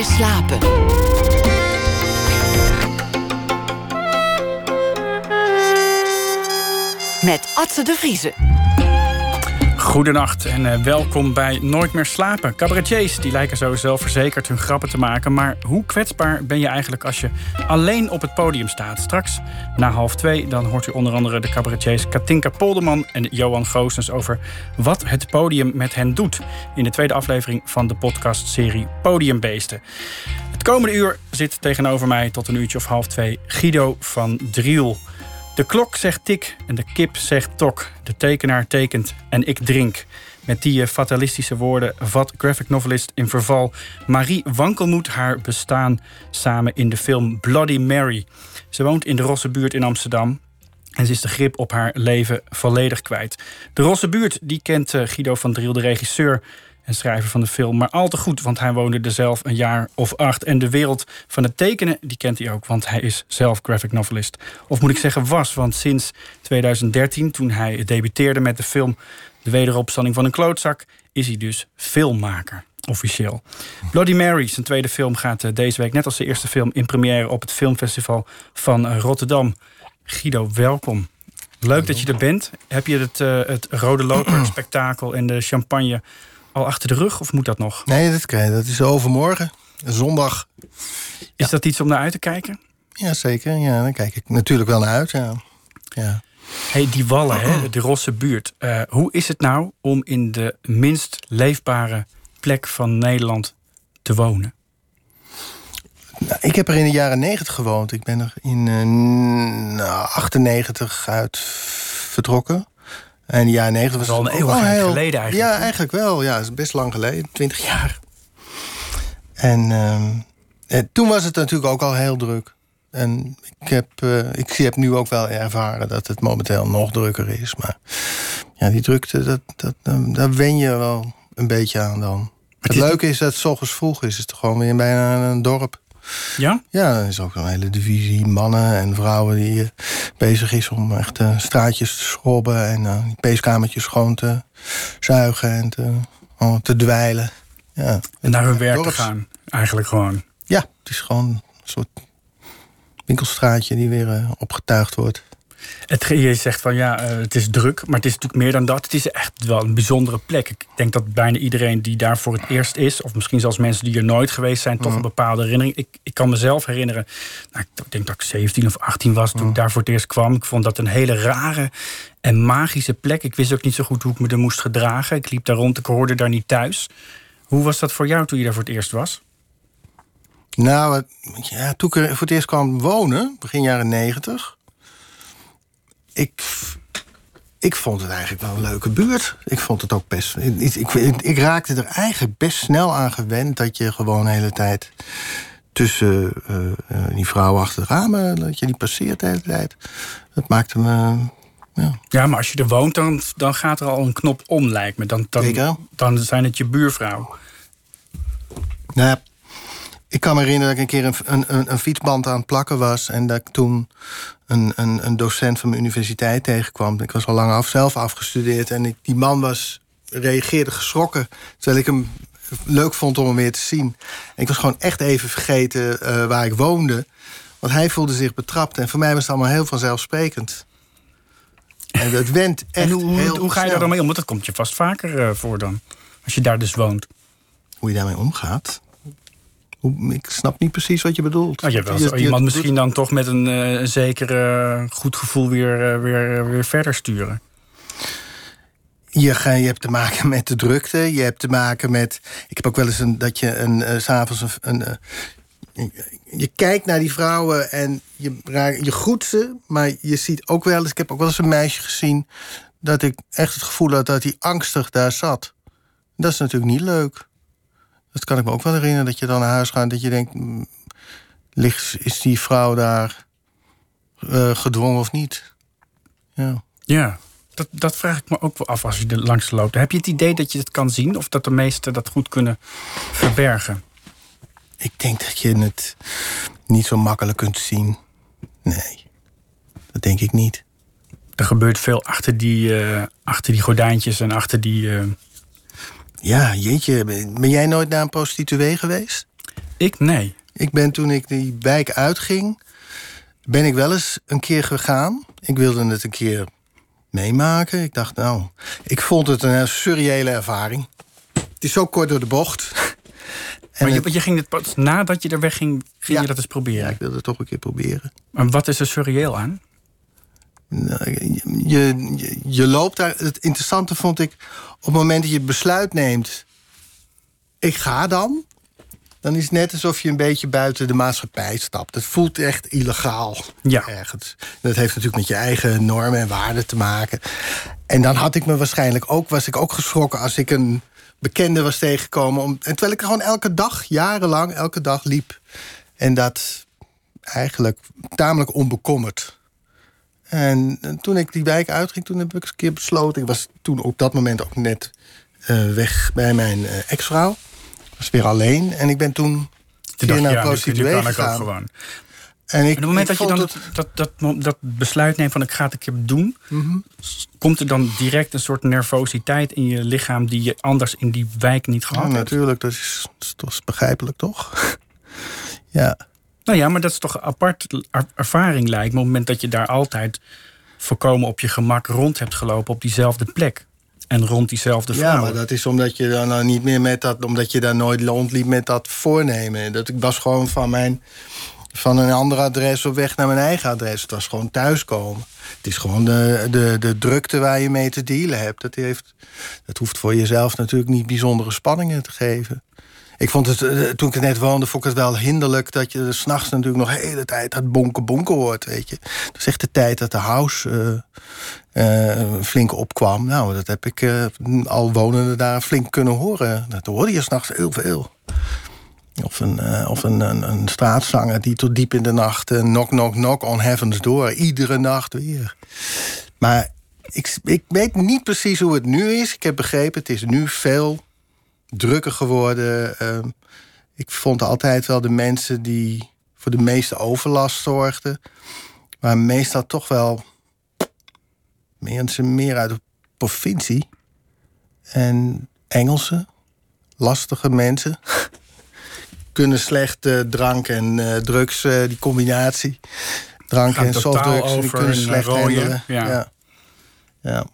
meer slapen. Met Atze de Vriezen. Goedenacht en uh, welkom bij Nooit meer slapen. Cabaretiers die lijken zo zelfverzekerd hun grappen te maken. Maar hoe kwetsbaar ben je eigenlijk als je alleen op het podium staat? Straks na half twee dan hoort u onder andere de cabaretiers Katinka Polderman en Johan Goossens over wat het podium met hen doet. In de tweede aflevering van de podcastserie Podiumbeesten. Het komende uur zit tegenover mij tot een uurtje of half twee Guido van Driel. De klok zegt tik en de kip zegt tok. De tekenaar tekent en ik drink. Met die fatalistische woorden vat graphic novelist in verval Marie Wankelmoed haar bestaan samen in de film Bloody Mary. Ze woont in de Rosse buurt in Amsterdam. En ze is de grip op haar leven volledig kwijt. De Rosse buurt die kent eh, Guido van Driel, de regisseur schrijver van de film. Maar al te goed, want hij woonde er zelf een jaar of acht. En de wereld van het tekenen, die kent hij ook, want hij is zelf graphic novelist. Of moet ik zeggen was, want sinds 2013, toen hij debuteerde met de film De Wederopstanding van een klootzak, is hij dus filmmaker. Officieel. Bloody Mary, zijn tweede film, gaat eh, deze week net als de eerste film in première op het filmfestival van eh, Rotterdam. Guido, welkom. Leuk dat je er bent. Heb je het, uh, het Rode Loper spektakel en de champagne al achter de rug of moet dat nog? Nee, dat, dat is overmorgen, zondag. Is dat iets om naar uit te kijken? Ja, zeker. Ja, daar kijk ik natuurlijk wel naar uit. Ja. ja. Hey, die wallen, hè, de Rosse buurt. Uh, hoe is het nou om in de minst leefbare plek van Nederland te wonen? Nou, ik heb er in de jaren 90 gewoond. Ik ben er in uh, 98 uit vertrokken. En de jaren 90 was al een eeuwigheid heel, geleden eigenlijk. Ja, eigenlijk wel. Ja, is best lang geleden. 20 jaar. En uh, toen was het natuurlijk ook al heel druk. En ik heb, uh, ik heb nu ook wel ervaren dat het momenteel nog drukker is. Maar ja, die drukte, dat, dat, daar wen je wel een beetje aan dan. Het, het leuke is dat het s ochtends vroeg is. Het is gewoon weer bijna een dorp. Ja? Ja, er is ook een hele divisie mannen en vrouwen die bezig is om echt uh, straatjes te schrobben en uh, peeskamertjes schoon te zuigen en te, oh, te dweilen. Ja. En naar hun werk te gaan, eigenlijk gewoon. Ja, het is gewoon een soort winkelstraatje die weer opgetuigd wordt. Het, je zegt van ja, het is druk, maar het is natuurlijk meer dan dat. Het is echt wel een bijzondere plek. Ik denk dat bijna iedereen die daar voor het eerst is, of misschien zelfs mensen die er nooit geweest zijn, toch een mhm. bepaalde herinnering. Ik, ik kan mezelf herinneren, nou, ik denk dat ik 17 of 18 was toen ik mhm. daar voor het eerst kwam. Ik vond dat een hele rare en magische plek. Ik wist ook niet zo goed hoe ik me er moest gedragen. Ik liep daar rond, ik hoorde daar niet thuis. Hoe was dat voor jou toen je daar voor het eerst was? Nou, ja, toen ik er voor het eerst kwam wonen, begin jaren 90 ik, ik vond het eigenlijk wel een leuke buurt. Ik vond het ook best. Ik, ik, ik, raakte er eigenlijk best snel aan gewend dat je gewoon de hele tijd tussen uh, die vrouwen achter de ramen, dat je die passeert de hele tijd. Dat maakte me. Ja. ja, maar als je er woont, dan, dan gaat er al een knop om, lijkt me. Dan, dan, dan zijn het je buurvrouw. Nou, ik kan me herinneren dat ik een keer een, een, een fietsband aan het plakken was. En dat ik toen een, een, een docent van mijn universiteit tegenkwam. Ik was al lang af, zelf afgestudeerd. En ik, die man was, reageerde geschrokken. Terwijl ik hem leuk vond om hem weer te zien. En ik was gewoon echt even vergeten uh, waar ik woonde. Want hij voelde zich betrapt. En voor mij was het allemaal heel vanzelfsprekend. En dat went echt en hoe, heel hoe ga je daar dan mee om? Want dat komt je vast vaker uh, voor dan. Als je daar dus woont. Hoe je daarmee omgaat? Ik snap niet precies wat je bedoelt. Nou, je hebt wel iemand misschien dan toch met een uh, zeker uh, goed gevoel weer, uh, weer, weer verder sturen. Je, ga, je hebt te maken met de drukte. Je hebt te maken met. Ik heb ook wel eens een, dat je een, uh, s'avonds een. een je kijkt naar die vrouwen en je, je groet ze, maar je ziet ook wel eens. Ik heb ook wel eens een meisje gezien. dat ik echt het gevoel had dat hij angstig daar zat. Dat is natuurlijk niet leuk. Dat kan ik me ook wel herinneren, dat je dan naar huis gaat... dat je denkt, mm, ligt, is die vrouw daar uh, gedwongen of niet? Ja, ja dat, dat vraag ik me ook wel af als je er langs loopt. Heb je het idee dat je het kan zien... of dat de meesten dat goed kunnen verbergen? Ik denk dat je het niet zo makkelijk kunt zien. Nee, dat denk ik niet. Er gebeurt veel achter die, uh, achter die gordijntjes en achter die... Uh ja, jeetje. Ben jij nooit naar een prostituee geweest? Ik nee. Ik ben toen ik die wijk uitging, ben ik wel eens een keer gegaan. Ik wilde het een keer meemaken. Ik dacht, nou, ik vond het een surreële ervaring. Het is zo kort door de bocht. Maar je, het- je ging dit pas nadat je er wegging, ging Ja. je dat eens proberen. ja, ik wilde het toch een keer proberen. Maar wat is er surreëel aan? Je, je, je loopt daar. Het interessante vond ik op het moment dat je het besluit neemt. Ik ga dan. Dan is het net alsof je een beetje buiten de maatschappij stapt. Het voelt echt illegaal Ja. ergens. Dat heeft natuurlijk met je eigen normen en waarden te maken. En dan had ik me waarschijnlijk ook, was ik ook geschrokken als ik een bekende was tegengekomen. Om, en terwijl ik gewoon elke dag, jarenlang, elke dag liep. En dat eigenlijk tamelijk onbekommerd. En, en toen ik die wijk uitging, toen heb ik eens een keer besloten. Ik was toen op dat moment ook net eh, weg bij mijn eh, ex-vrouw. Ik was weer alleen. En ik ben toen dacht je, naar ja, prostituee kan ik ook gegaan. gewoon. En ik, op het moment dat je dan dat, dat, dat, dat besluit neemt van ik ga het een keer doen... s- komt er dan direct een soort nervositeit in je lichaam... die je anders in die wijk niet Ja, gehad hebt? natuurlijk, dat is, dat is begrijpelijk, toch? ja. Nou ja, maar dat is toch een apart er- ervaring lijkt me... op het moment dat je daar altijd voorkomen op je gemak rond hebt gelopen... op diezelfde plek en rond diezelfde ja, vrouw. maar dat is omdat je dan nou niet meer met dat... omdat je daar nooit rondliep met dat voornemen. Dat, ik was gewoon van mijn... van een ander adres op weg naar mijn eigen adres. Het was gewoon thuiskomen. Het is gewoon de, de, de drukte waar je mee te dealen hebt. Dat, heeft, dat hoeft voor jezelf natuurlijk niet bijzondere spanningen te geven. Ik vond het, eh, toen ik net woonde, vond ik het wel hinderlijk... dat je s'nachts natuurlijk nog de hele tijd dat bonken bonken hoort, weet je. Dat is echt de tijd dat de house eh, eh, flink opkwam. Nou, dat heb ik al wonende daar flink kunnen horen. Dat hoorde je s'nachts heel veel. Of een, of een, een, straatzanger die tot diep in de nacht... eh, knock, knock, knock on heaven's door. Iedere nacht weer. Maar ik, ik weet niet precies hoe het nu is. Ik heb begrepen, het is nu veel drukker geworden. Ehm, ik vond altijd wel de mensen die voor de meeste overlast zorgden... waren meestal toch wel mensen meer uit de provincie. En Engelsen, lastige mensen... kunnen slecht eh, drank en eh, drugs, eh, die combinatie. Drank en softdrugs, die kunnen slecht handelen. ja. ja. ja.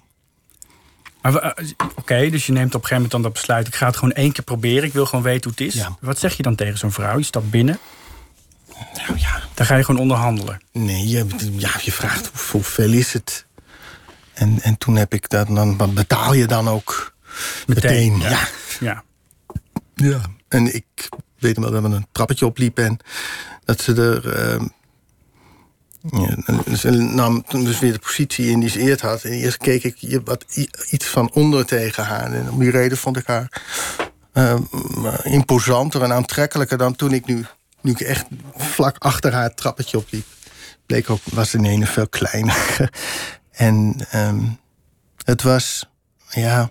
Maar eh, Oké, dus je neemt op een gegeven moment dan dat besluit... ik ga het gewoon één keer proberen, ik wil gewoon weten hoe het is. Ja. Wat zeg je dan tegen zo'n vrouw? Je stapt binnen, Nou ja, dan ga je gewoon onderhandelen. Nee, je, ja, je vraagt hoe- hoeveel is het. En, en toen heb ik dat, dan betaal je dan ook meteen. ja. ja. Ja. ja. En ik weet wel dat we een trappetje opliepen en dat ze er. ehm, ja, ze nam toen dus weer de positie in die ze eerst had. En eerst keek ik wat iets van onder tegen haar. En om die reden vond ik haar ehm, imposanter en aantrekkelijker dan toen ik nu, nu echt vlak achter haar het trappetje opliep. Bleek ook, was in ene veel kleiner. en ehm, het was, ja.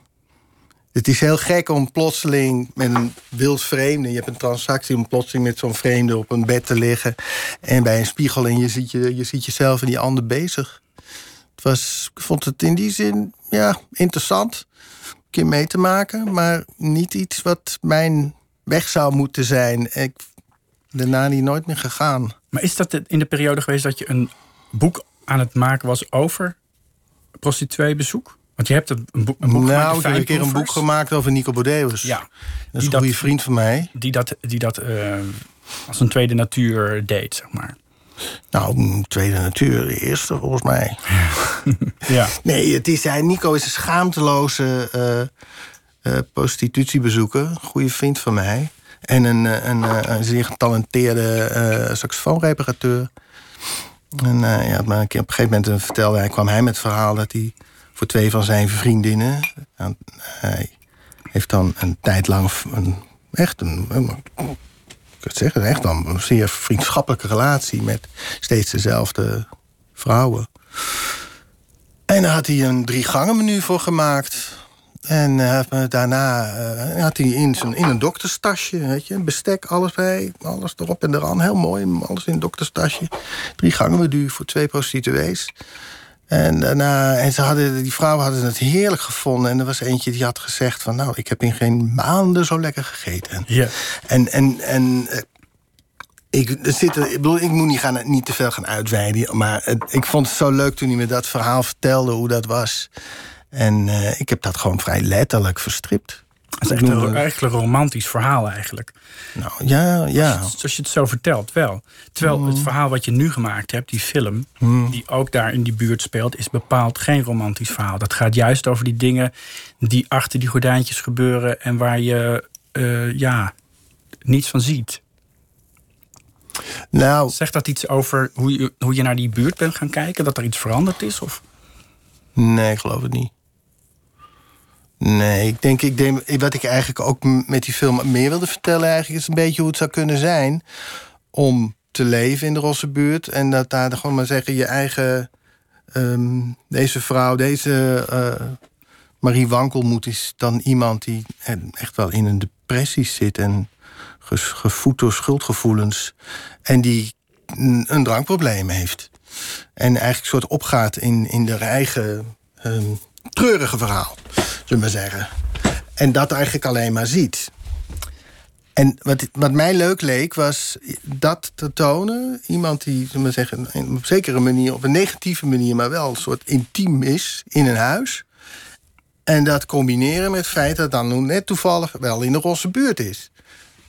Het is heel gek om plotseling met een wild vreemde... je hebt een transactie om plotseling met zo'n vreemde op een bed te liggen... en bij een spiegel en je ziet, je, je ziet jezelf en die ander bezig. Het was, ik vond het in die zin ja, interessant een keer mee te maken... maar niet iets wat mijn weg zou moeten zijn. Ik daarna niet nooit meer gegaan. Maar is dat in de periode geweest dat je een boek aan het maken was over prostitueebezoek? Want je hebt een boek, een boek gemaakt, nou, ik heb een keer een boek gemaakt over Nico Bordeus. Ja, dat is een dat- goede vriend van mij. die dat, die dat eh, als een tweede natuur deed, zeg maar. Nou, een tweede natuur, de eerste volgens mij. Ja. Nee, het is, hij, Nico is een schaamteloze eh, eh, prostitutiebezoeker. Goede vriend van mij. En een, een, een zeer getalenteerde eh saxofoonreparateur. En ja, maar op een gegeven moment vertelde hij, kwam hij met het verhaal dat hij voor twee van zijn vriendinnen. hij heeft dan een tijd lang een, echt een, kan het zeggen, echt dan een zeer vriendschappelijke relatie met steeds dezelfde vrouwen. En daar had hij een drie gangen menu voor gemaakt. En eh, daarna eh, had hij in, zijn, in een dokterstasje, weet je, bestek, alles bij, alles erop en eraan, heel mooi, alles in een dokterstasje. Drie gangen menu voor twee prostituees. En, daarna, en ze hadden, die vrouwen hadden het heerlijk gevonden. En er was eentje die had gezegd van... nou, ik heb in geen maanden zo lekker gegeten. Ja. En, en, en eh, Ik, zit, er- ik, bedoel, ik moet niet, gaan, niet te veel gaan uitweiden. Maar het- ik vond het zo leuk toen hij me dat verhaal vertelde, hoe dat was. En eh, ik heb dat gewoon vrij letterlijk verstript. Het is echt een, een romantisch verhaal eigenlijk. Nou, ja, ja. Zoals je het zo vertelt, wel. Terwijl Mm. het verhaal wat je nu gemaakt hebt, die film... die ook daar in die buurt speelt... is bepaald geen romantisch verhaal. Dat gaat juist over die dingen die achter die gordijntjes gebeuren... en waar je eh, ja, niets van ziet. Nou, Zegt dat iets over hoe je, hoe je naar die buurt bent gaan kijken? Dat er iets veranderd is? Of? Nee, ik geloof het niet. Nee, ik denk, ik denk wat ik eigenlijk ook met die film meer wilde vertellen, eigenlijk is een beetje hoe het zou kunnen zijn om te leven in de Rosse buurt. En dat daar gewoon maar zeggen, je eigen. ehm, deze vrouw, deze eh, Marie Wankelmoed is dan iemand die eh, echt wel in een depressie zit en gevoed door schuldgevoelens. En die een, drankprobleem heeft. En eigenlijk een soort opgaat in, in de eigen ehm, treurige verhaal, zullen we zeggen. En dat eigenlijk alleen maar ziet. En wat, wat mij leuk leek, was dat te tonen. Iemand die, zullen we zeggen, op een zekere manier, op een negatieve manier, maar wel een soort intiem is in een huis. En dat combineren met het feit dat dan net toevallig wel in de rosse buurt is.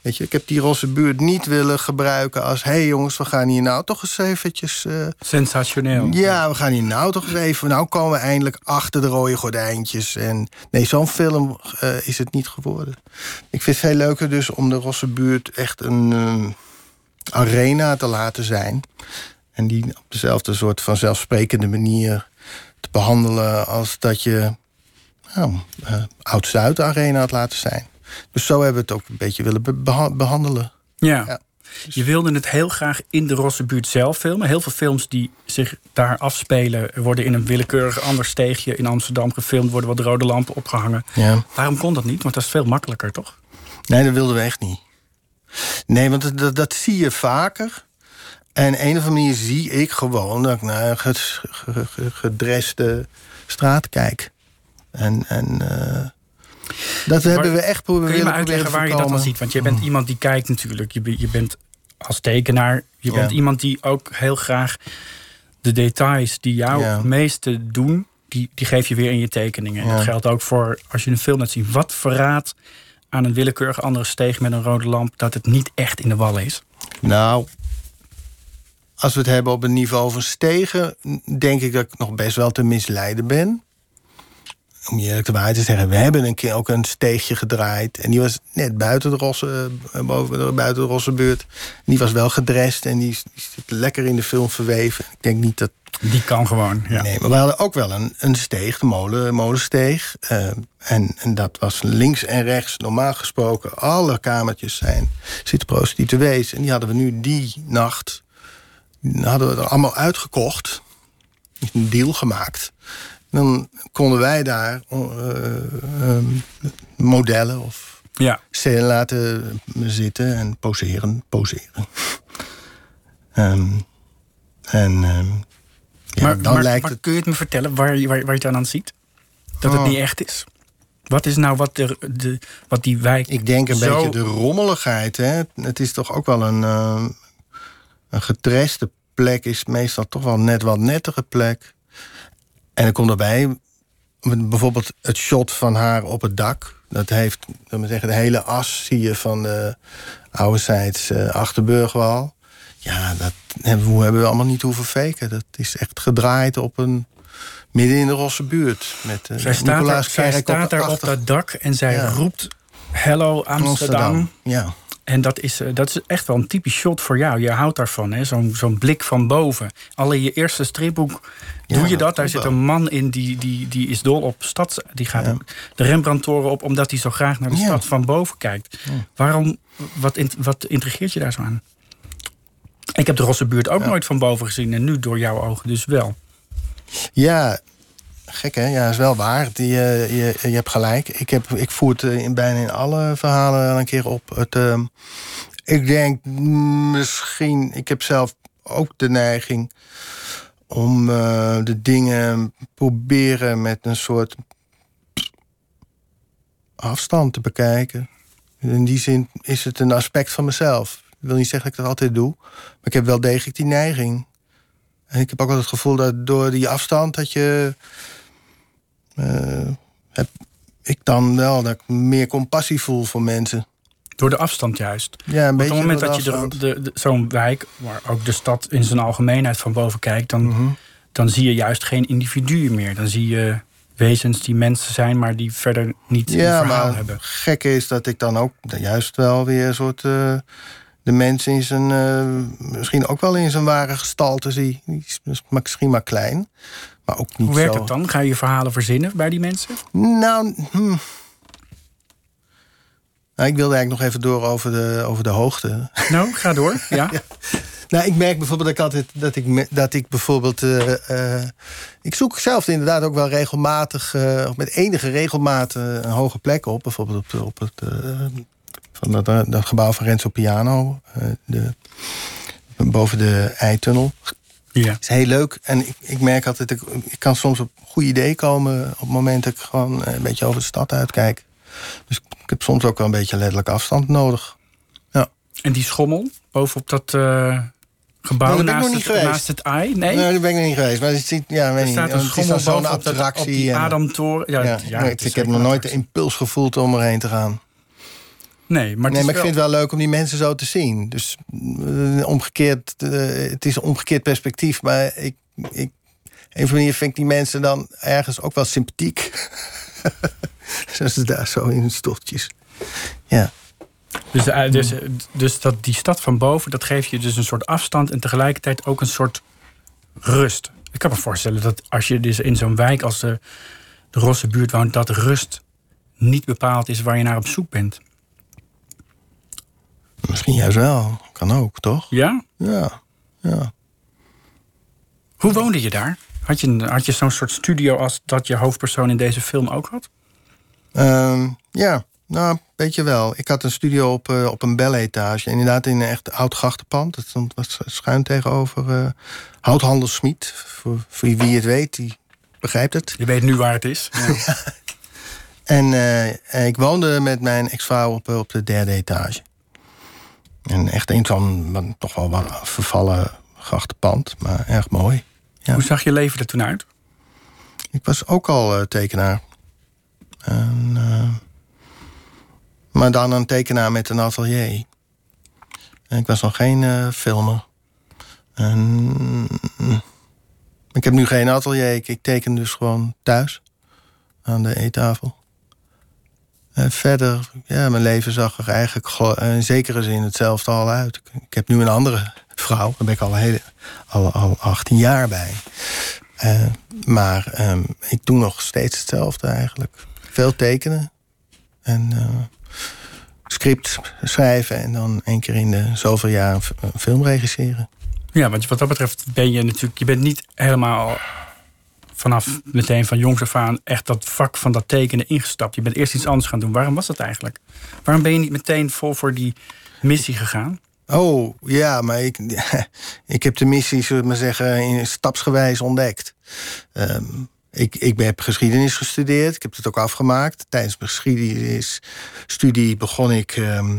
Weet je, ik heb die rosse buurt niet willen gebruiken als... hé hey jongens, we gaan hier nou toch eens eventjes... eh, Sensationeel. ja, we gaan hier nou toch eens even... nou komen we eindelijk achter de rode gordijntjes. En nee, zo'n film eh, is het niet geworden. Ik vind het veel leuker dus om de rosse buurt echt een arena te laten zijn. En die op dezelfde soort van zelfsprekende manier te behandelen... als dat je nou, eh, Oud-Zuid arena had laten zijn. Dus zo hebben we het ook een beetje willen be- beha- behandelen. Ja. Ja. Je wilde het heel graag in de Rosse buurt zelf filmen. Heel veel films die zich daar afspelen... worden in een willekeurig ander steegje in Amsterdam gefilmd... worden wat rode lampen opgehangen. Ja. Waarom kon dat niet? Want dat is veel makkelijker, toch? Nee, dat wilden we echt niet. Nee, want dat, dat, zie je vaker. En een of andere manier zie ik gewoon dat ik naar gedreste straat kijk. En, en eh, dat hebben we echt proberen Kun je me uitleggen waar je dat dan ziet? Want je bent iemand die kijkt natuurlijk. Je, je bent als tekenaar. Je Ja. bent iemand die ook heel graag de details die jou Ja. het meeste doen... Die, die geef je weer in je tekeningen. En dat geldt ook voor als je een film laat zien. Wat verraadt aan een willekeurige andere steeg met een rode lamp... dat het niet echt in de wallen is? Nou, als we het hebben op een niveau van stegen, denk ik dat ik nog best wel te misleiden ben. Om je eerlijk de waarheid te zeggen, we hebben een keer ook een steegje gedraaid. En die was net buiten de rosse, eh, boven de, buiten de rosse buurt. Die was wel gedrest en die, die zit lekker in de film verweven. Ik denk niet dat. Die kan gewoon, ja. Nee, maar we hadden ook wel een, een steeg, de molen, molensteeg. Eh, en, en dat was links en rechts, normaal gesproken. Alle kamertjes zijn, zitten prostituees. En die hadden we nu die nacht hadden we er allemaal uitgekocht. Een deal gemaakt. Dan konden wij daar eh, ehm, modellen of Ja. scènes laten zitten en poseren. poseren. Ehm, en ehm, ja, maar dan maar, lijkt maar het... kun je het me vertellen waar, je- waar, waar je het aan ziet? Dat het Oh. niet echt is? Wat is nou wat, de, de, wat die wijk... Ik denk een zo- beetje de rommeligheid. Hè? Het is toch ook wel een, een getreste plek. Is meestal toch wel net wat nettere plek. En er komt erbij bijvoorbeeld het shot van haar op het dak. Dat heeft, laten zeggen, de hele as zie je van de ouderzijds eh Achterburgwal. Ja, dat hebben, we- hebben we allemaal niet hoeven faken. Dat is echt gedraaid op een midden in de Rosse buurt. Met uh, Zij staat, daar, zij staat daar op dat dak en zij Ja. roept... Hello Amsterdam. Ja. En dat is, eh, dat is echt wel een typisch shot voor jou. Je houdt daarvan, hè? Zo'n zo'n blik van boven. Al in je eerste stripboek Ja, doe je dat. Daar zit een man in die, die, die is dol op stad. Die gaat Ja. de Rembrandtoren op omdat hij zo graag naar de Ja. stad van boven kijkt. Waarom, wat, wat intrigeert je daar zo aan? Ik heb de Rosse buurt ook nooit van boven gezien. En nu door jouw ogen dus wel. Ja, gek hè? Ja, is wel waar. Die, eh, je, je hebt gelijk. Ik, heb, ik voer het eh, in bijna in alle verhalen al een keer op. Het, ehm, ik denk misschien... Ik heb zelf ook de neiging om eh, de dingen proberen met een soort afstand te bekijken. In die zin is het een aspect van mezelf. wil niet zeggen dat ik dat altijd doe. Maar ik heb wel degelijk die neiging. En ik heb ook wel het gevoel dat door die afstand dat je. Eh, heb ik dan wel dat ik meer compassie voel voor mensen. Door de afstand juist. Ja, een Op beetje het moment dat je de, de, zo'n wijk, waar ook de stad in zijn algemeenheid van boven kijkt, dan, Mhm. dan zie je juist geen individuen meer. Dan zie je wezens die mensen zijn, maar die verder niet een Ja, verhaal maar hebben. het gekke is dat ik dan ook juist wel weer een soort... eh, de mens in zijn... eh, misschien ook wel in zijn ware gestalte zie. Die is misschien maar klein. Maar ook niet Hoe werkt zo... dat dan? Ga je verhalen verzinnen bij die mensen? Nou, hm. nou, ik wilde eigenlijk nog even door over de, over de hoogte. Nou, ga door. Ja. Nou, ik merk bijvoorbeeld dat ik altijd dat ik, dat ik bijvoorbeeld. eh, eh, ik zoek zelf inderdaad ook wel regelmatig, eh, met enige regelmaat, een hoge plek op. Bijvoorbeeld op, op het van dat, dat gebouw van Renzo Piano, de, boven de eitunnel. Ja. is heel leuk. En ik, ik merk altijd, ik, ik kan soms op goede idee komen op het moment dat ik gewoon eh, een beetje over de stad uitkijk. Dus ik heb soms ook wel een beetje letterlijk afstand nodig. En die schommel bovenop dat eh, gebouw ik naast, het, naast het ei? Nee? Nee, daar ben ik nog niet geweest. Maar het, ziet, ja, weet er niet, staat een het is schommel zo'n dat- attractie. op die en- Adamtoren. Ja, ja, ja, nee, het ik heb nog nooit de impuls gevoeld om erheen te gaan. Nee, maar, nee, maar ik wel- vind het wel leuk om die mensen zo te zien. Dus eh, omgekeerd, eh, het is een omgekeerd perspectief. Maar ik, ik, op een of andere manier vind ik die mensen dan ergens ook wel sympathiek. Zoals ze daar zo in stofjes. Ja. Dus, eh, dus, dus dat, die stad van boven, dat geeft je dus een soort afstand en tegelijkertijd ook een soort rust. Ik kan me voorstellen dat als je dus in zo'n wijk als de, de Rosse buurt woont, dat rust niet bepaald is waar je naar op zoek bent. Misschien juist wel. Kan ook, toch? Ja? Ja. ja. Hoe woonde je daar? Had je, een- had je zo'n soort studio als dat je hoofdpersoon in deze film ook had? Ehm, ja, nou, weet je wel. Ik had een studio op, eh, op een belletage. Inderdaad in een echt oud grachtenpand. Dat stond was schuin tegenover Houthandel Smit. Voor, voor wie het weet, die begrijpt het. Je weet nu waar het is. Ja. En eh, ik woonde met mijn ex-vrouw op, op de derde etage. En echt een wat- toch wel wat vervallen grachtenpand. Maar erg mooi. Ja. Hoe zag je leven er toen uit? Ik was ook al eh, tekenaar. En, eh, maar dan een tekenaar met een atelier. En ik was nog geen eh, filmer. En, ik heb nu geen atelier. Ik, ik teken dus gewoon thuis. Aan de eettafel. En verder, ja, mijn leven zag er eigenlijk in zekere zin hetzelfde al uit. Ik, heb nu een andere vrouw. Daar ben ik al, hele, al, al 18 jaar bij. Eh, maar ehm, ik doe nog steeds hetzelfde eigenlijk. Veel tekenen. En eh, script schrijven. En dan één keer in de zoveel jaar een film regisseren. Ja, want wat dat betreft ben je natuurlijk... Je bent niet helemaal vanaf meteen van jongs af aan... echt dat vak van dat tekenen ingestapt. Je bent eerst iets anders gaan doen. Waarom was dat eigenlijk? Waarom ben je niet meteen vol voor die missie gegaan? Oh, ja, maar ik, ik heb de missie, zullen we maar zeggen, in stapsgewijs ontdekt. Ehm, ik, ik heb geschiedenis gestudeerd. Ik heb het ook afgemaakt. Tijdens mijn geschiedenisstudie begon ik... ehm,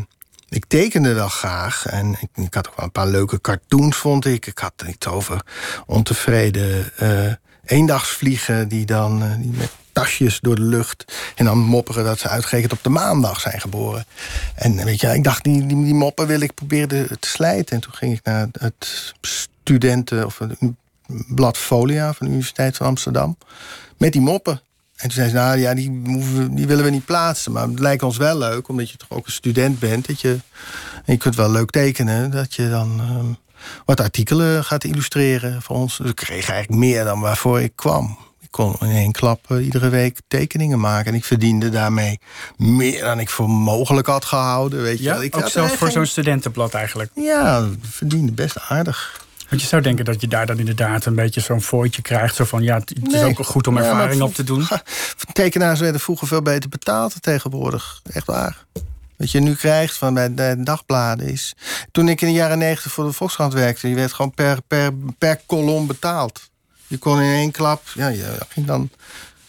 ik tekende wel graag. En ik, had ook wel een paar leuke cartoons, vond ik. Ik had iets over ontevreden eh eendagsvliegen... die dan eh, die met tasjes door de lucht... en dan mopperen dat ze uitgerekend op de maandag zijn geboren. En weet je, ik dacht, die, die, moppen wil ik proberen te, te slijten. En toen ging ik naar het studenten... of het blad Folia van de Universiteit van Amsterdam... met die moppen. En toen zei ze, nou ja, die willen we niet plaatsen. Maar het lijkt ons wel leuk, omdat je toch ook een student bent... dat je, en je kunt wel leuk tekenen, dat je dan... ehm, wat artikelen gaat illustreren voor ons. Dus ik kreeg eigenlijk meer dan waarvoor ik kwam. Ik kon in één klap eh, iedere week tekeningen maken. En ik verdiende daarmee meer dan ik voor mogelijk had gehouden. Weet je Ja, wel. Ik ook zelfs voor geen- zo'n studentenblad eigenlijk. Ja, verdiende best aardig. Want je zou denken dat je daar dan inderdaad een beetje zo'n fooitje krijgt. Zo van, ja, het is Nee. ook goed om ervaring op te doen. Tekenaars werden vroeger veel beter betaald tegenwoordig. Echt waar. Wat je nu krijgt van bij de dagbladen is... Toen ik in de jaren negentig voor de Volkskrant werkte... je werd gewoon per, per, per kolom betaald. Je kon in één klap... Ja, je ging dan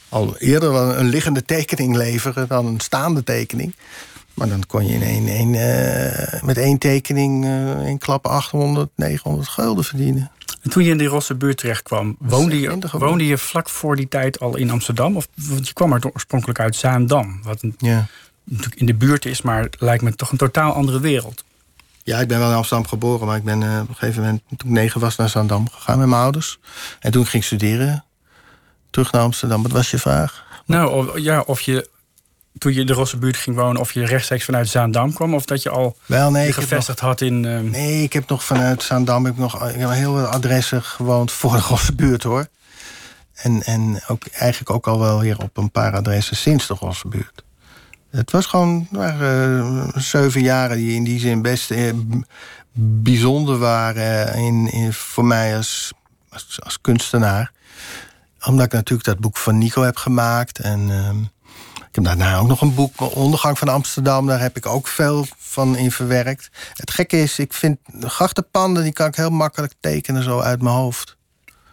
al eerder een liggende tekening leveren... dan een staande tekening. Maar dan kon je in één, één, eh, met één tekening uh, in klap 800, 900 gulden verdienen. En toen je in die Rosse buurt terecht kwam, woonde je, woonde je vlak voor die tijd al in Amsterdam? Of, want je kwam er oorspronkelijk uit Zaandam, wat een, ja. Natuurlijk in de buurt is, maar lijkt me toch een totaal andere wereld. Ja, ik ben wel in Amsterdam geboren, maar ik ben uh, op een gegeven moment, toen ik negen was, naar Zaandam gegaan met mijn ouders. En toen ging ik studeren, terug naar Amsterdam. Wat was je vraag? Nou, of, ja, of je toen je in de Rosse buurt ging wonen, of je rechtstreeks vanuit Zaandam kwam, of dat je al Wel, nee, je gevestigd nog, had in. Uh... Nee, ik heb nog vanuit Zaandam ik heb nog ik heb heel veel adressen gewoond voor de Rosse buurt hoor. En, en ook, eigenlijk ook al wel weer op een paar adressen sinds de Rosse buurt. Het was gewoon uh, zeven jaren die in die zin best uh, bijzonder waren in, in, voor mij als, als, als, kunstenaar. Omdat ik natuurlijk dat boek van Nico heb gemaakt. En ehm, ik heb daarna ook nog een boek, Ondergang van Amsterdam. Daar heb ik ook veel van in verwerkt. Het gekke is, ik vind grachtenpanden... die kan ik heel makkelijk tekenen zo uit mijn hoofd.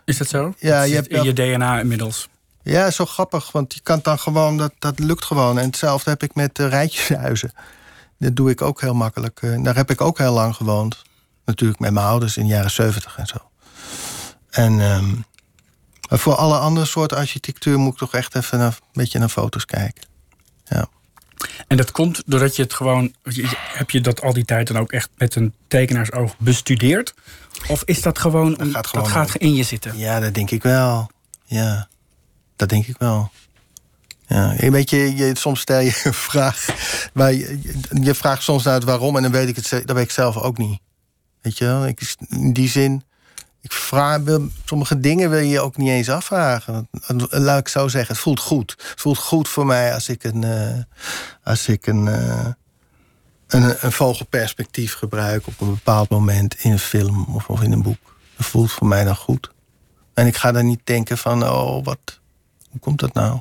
Is dat zo? Ja, dat je hebt in je DNA inmiddels. Ja, zo grappig, want je kan dan gewoon, dat, dat lukt gewoon. En hetzelfde heb ik met uh, rijtjeshuizen. Dat doe ik ook heel makkelijk. Uh, daar heb ik ook heel lang gewoond. Natuurlijk met mijn ouders in de jaren zeventig en zo. En um, maar voor alle andere soorten architectuur moet ik toch echt even een beetje naar foto's kijken. Ja. En dat komt doordat je het gewoon. Heb je dat al die tijd dan ook echt met een tekenaarsoog bestudeerd? Of is dat gewoon. Dat gaat, gewoon dat gaat in je zitten? Ja, dat denk ik wel. Ja, dat denk ik wel. Ja, weet je, je, soms stel je een vraag. Maar je, je, vraagt soms naar het waarom en dan weet ik het, dat weet ik zelf ook niet. Weet je wel? Ik, in die zin. Ik vraag, sommige dingen wil je ook niet eens afvragen. Laat ik zo zeggen, het voelt goed. Het voelt goed voor mij als ik een, uh, als ik een, uh, een, een, vogelperspectief gebruik op een bepaald moment in een film of, of in een boek. Dat voelt voor mij dan goed. En ik ga dan niet denken van, oh, wat, hoe komt dat nou?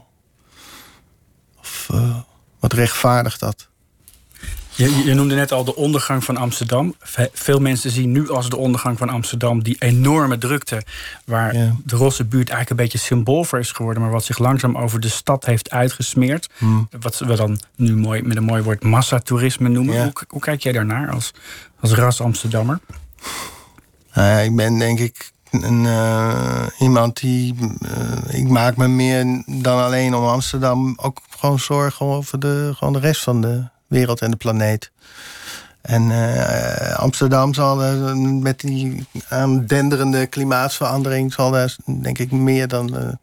Of uh, wat rechtvaardigt dat? Je, je, noemde net al de ondergang van Amsterdam. Veel mensen zien nu als de ondergang van Amsterdam die enorme drukte. Waar ja. de Rosse buurt eigenlijk een beetje symbool voor is geworden. Maar wat zich langzaam over de stad heeft uitgesmeerd. Hmm. Wat we dan nu mooi, met een mooi woord massatoerisme noemen. Ja. Hoe, hoe, kijk jij daarnaar als, als ras Amsterdammer? Uh, ik ben denk ik een, uh, iemand die. Uh, ik maak me meer dan alleen om Amsterdam ook gewoon zorgen over de, gewoon de rest van de wereld en de planeet. En uh, Amsterdam zal met die aandenderende klimaatsverandering... zal daar denk ik meer dan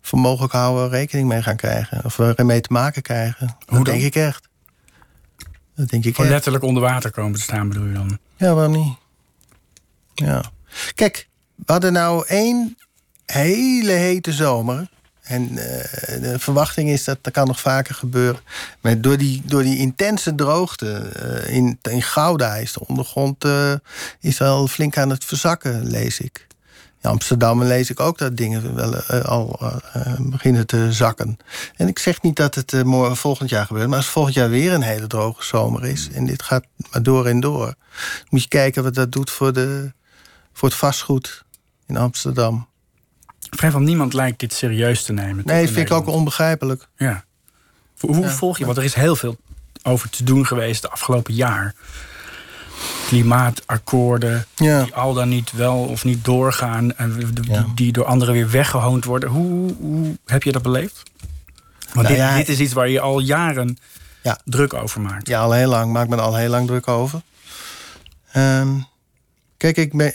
voor mogelijk houden rekening mee gaan krijgen. Of ermee te maken krijgen. Hoe dat dan? denk ik echt. Dat denk ik Gewoon echt. letterlijk onder water komen te staan bedoel je dan? Ja, waarom niet? Ja. Kijk, we hadden nou één hele hete zomer... En uh, de verwachting is dat dat kan nog vaker gebeuren. Maar door die, door die intense droogte uh, in, in Gouda is de ondergrond uh, is al flink aan het verzakken, lees ik. In Amsterdam lees ik ook dat dingen wel al beginnen te zakken. En ik zeg niet dat het morgen, volgend jaar gebeurt, maar als volgend jaar weer een hele droge zomer is en dit gaat maar door en door, moet je kijken wat dat doet voor, de, voor het vastgoed in Amsterdam. Vrijwel niemand lijkt dit serieus te nemen. Nee, vind ik ook onbegrijpelijk. Ja. Hoe ja. volg je? Want er is heel veel over te doen geweest de afgelopen jaar. Klimaatakkoorden, ja. die al dan niet wel of niet doorgaan. En die, ja. die door anderen weer weggehoond worden. Hoe, hoe heb je dat beleefd? Want nou dit, dit, is iets waar je al jaren ja. druk over maakt. Ja, al heel lang. Maak me er al heel lang druk over. Um, Kijk, ik ben,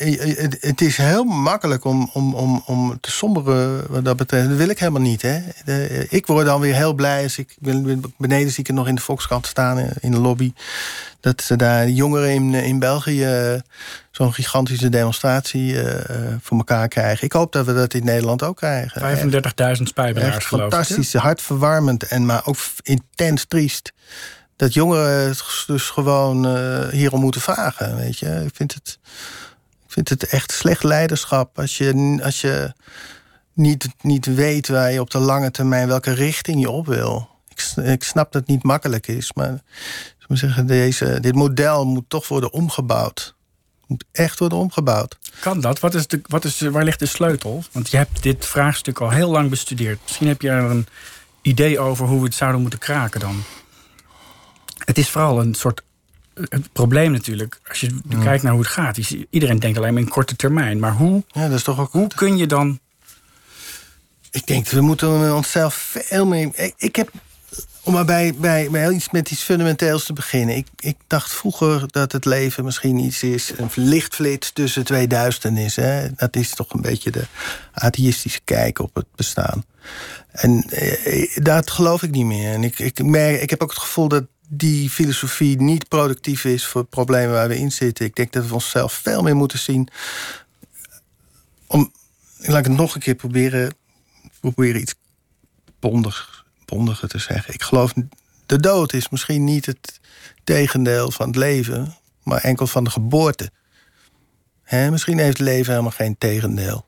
het is heel makkelijk om, om, om, om te somberen wat dat betreft. Dat wil ik helemaal niet. Hè. De, ik word dan weer heel blij als ik... Beneden zie ik het nog in de Volkskrant staan, in de lobby... dat ze daar jongeren in, in België zo'n gigantische demonstratie uh, voor elkaar krijgen. Ik hoop dat we dat in Nederland ook krijgen. 35.000 spijbelaars, geloof fantastisch, ik, hartverwarmend en maar ook intens triest dat jongeren dus gewoon uh, hierom moeten vragen. Weet je, ik vind het, ik vind het echt slecht leiderschap als je, als je niet, niet weet waar je op de lange termijn welke richting je op wil. Ik, ik snap dat het niet makkelijk is, maar zeggen, deze, dit model moet toch worden omgebouwd. Moet echt worden omgebouwd. Kan dat? Wat is de, wat is, waar ligt de sleutel? Want je hebt dit vraagstuk al heel lang bestudeerd. Misschien heb je er een idee over hoe we het zouden moeten kraken dan. Het is vooral een soort het probleem natuurlijk, als je kijkt naar hoe het gaat, is, iedereen denkt alleen maar in korte termijn. Maar hoe, Ja, dat is toch ook hoe kun je dan. Ik denk, we moeten onszelf veel meer... Ik, ik heb, om maar bij, bij, bij iets met iets fundamenteels te beginnen. Ik, ik dacht vroeger dat het leven misschien iets is... een lichtflits tussen twee duisternissen. Dat is toch een beetje de atheïstische kijk op het bestaan. En eh, dat geloof ik niet meer. En ik, ik, merk, ik heb ook het gevoel dat die filosofie niet productief is... voor het waar we in zitten. Ik denk dat we onszelf veel meer moeten zien... om, laat ik het nog een keer proberen proberen iets bondig, bondiger te zeggen. Ik geloof, de dood is misschien niet het tegendeel van het leven, maar enkel van de geboorte. Misschien heeft leven helemaal geen tegendeel.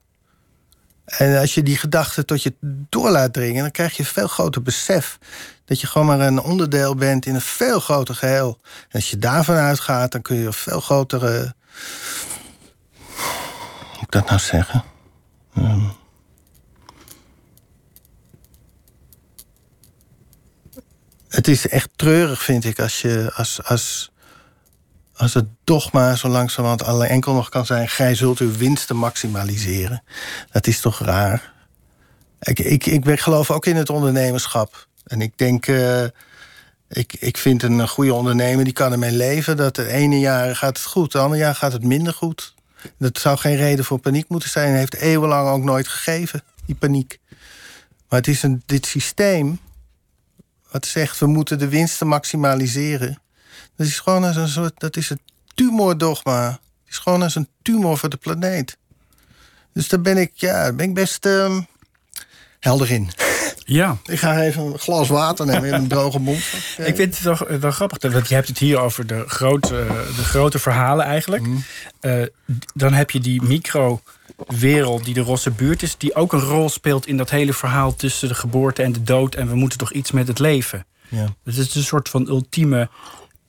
En als je die gedachte tot je door laat dringen, dan krijg je veel groter besef dat je gewoon maar een onderdeel bent in een veel groter geheel. En als je daarvan uitgaat, dan kun je een veel grotere. Hoe moet ik dat nou zeggen? Um, het is echt treurig, vind ik, als, je, als, als, als het dogma zo langzamerhand alleen enkel nog kan zijn... gij zult uw winsten maximaliseren. Dat is toch raar? Ik, ik, ik geloof ook in het ondernemerschap. En ik denk... Uh, ik, ik vind een goede ondernemer, die kan ermee leven... dat het ene jaar gaat het goed, het andere jaar gaat het minder goed. Dat zou geen reden voor paniek moeten zijn. Heeft eeuwenlang ook nooit gegeven, die paniek. Maar het is een, dit systeem wat zegt we moeten de winsten maximaliseren. Dat is gewoon als een soort, dat is het tumordogma. Het is gewoon als een tumor voor de planeet. Dus daar ben ik, ja, ben ik best uh, helder in. Ja. Ik ga even een glas water nemen in een droge mond. Ik vind het wel, wel grappig, want je hebt het hier over de grote, de grote verhalen eigenlijk. Mm. Uh, dan heb je die micro wereld die de rosse buurt is, die ook een rol speelt in dat hele verhaal tussen de geboorte en de dood. En we moeten toch iets met het leven. Ja. Dus het is een soort van ultieme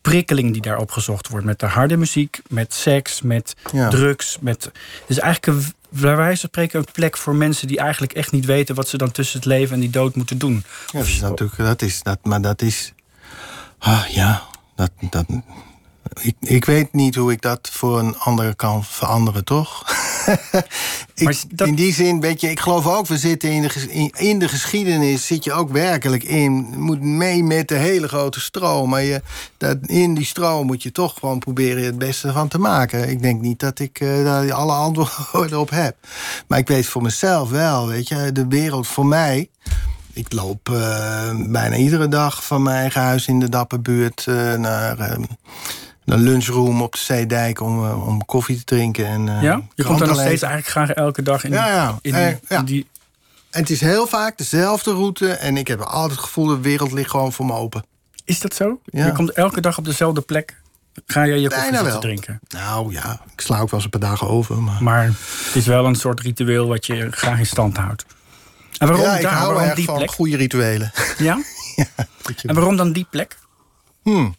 prikkeling die daar opgezocht wordt. Met de harde muziek, met seks, met Ja. drugs. Met, dus eigenlijk een, bij wijze van spreken een plek voor mensen die eigenlijk echt niet weten wat ze dan tussen het leven en die dood moeten doen. Ja, dat is natuurlijk, dat is, dat, maar dat is, ah, ja, dat, dat, ik, ik weet niet hoe ik dat voor een ander kan veranderen, toch? ik, dat- In die zin, weet je, ik geloof ook, we zitten in de, in, in de geschiedenis, zit je ook werkelijk in. Je moet mee met de hele grote stroom. Maar je, dat, in die stroom moet je toch gewoon proberen het beste van te maken. Ik denk niet dat ik eh, daar alle antwoorden op heb. Maar ik weet voor mezelf wel, weet je, de wereld voor mij. Ik loop eh, bijna iedere dag van mijn eigen huis in de Dapperbuurt uh, naar uh, een lunchroom op de Zeedijk om, uh, om koffie te drinken. En, uh, ja? Je komt daar nog steeds eigenlijk graag elke dag in, Ja, ja. in, Eh, die, ja. in die... En het is heel vaak dezelfde route. En ik heb altijd het gevoel, de wereld ligt gewoon voor me open. Is dat zo? Je komt elke dag op dezelfde plek. Ga je je koffie Bijna zitten wel. drinken. Nou ja, ik sla ook wel eens een paar dagen over. Maar... Maar het is wel een soort ritueel wat je graag in stand houdt. En waarom ja, ik daar? hou Waarom erg die van plek? goede rituelen. Ja? En waarom dan die plek? Hmm.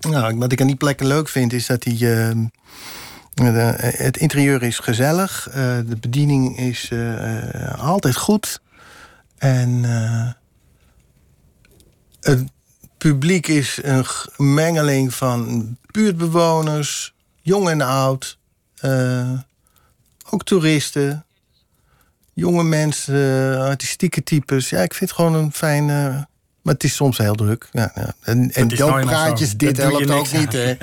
Nou, wat ik aan die plekken leuk vind, is dat die. eh, de- het interieur is gezellig. eh, de bediening is eh, eh, altijd goed. En eh, het publiek is een mengeling van buurtbewoners, jong en oud. eh, ook toeristen. Jonge mensen, artistieke types. Ja, ik vind het gewoon een fijne. Maar het is soms heel druk. Ja, ja. En, en nou dooppraatjes, zo. dit helpt ook niet, hè?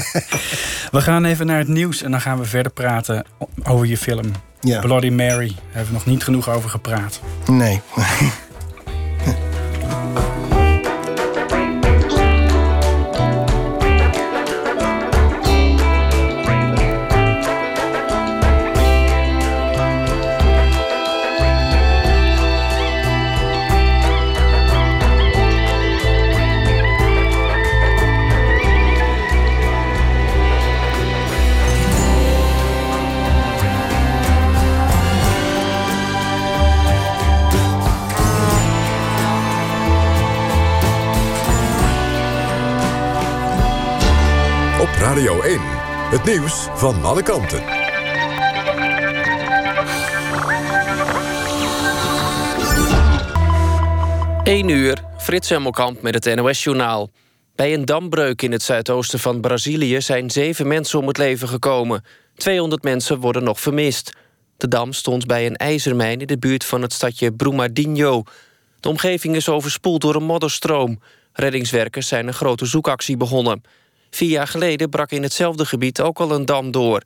We gaan even naar het nieuws en dan gaan we verder praten over je film. Ja. Bloody Mary. Daar hebben we nog niet genoeg over gepraat. Nee. Het nieuws van alle kanten. Eén uur, Frits Hemmelkamp met het NOS-journaal. Bij een dambreuk in het zuidoosten van Brazilië zijn zeven mensen om het leven gekomen. 200 mensen worden nog vermist. De dam stond bij een ijzermijn in de buurt van het stadje Brumadinho. De omgeving is overspoeld door een modderstroom. Reddingswerkers zijn een grote zoekactie begonnen. Vier jaar geleden brak in hetzelfde gebied ook al een dam door.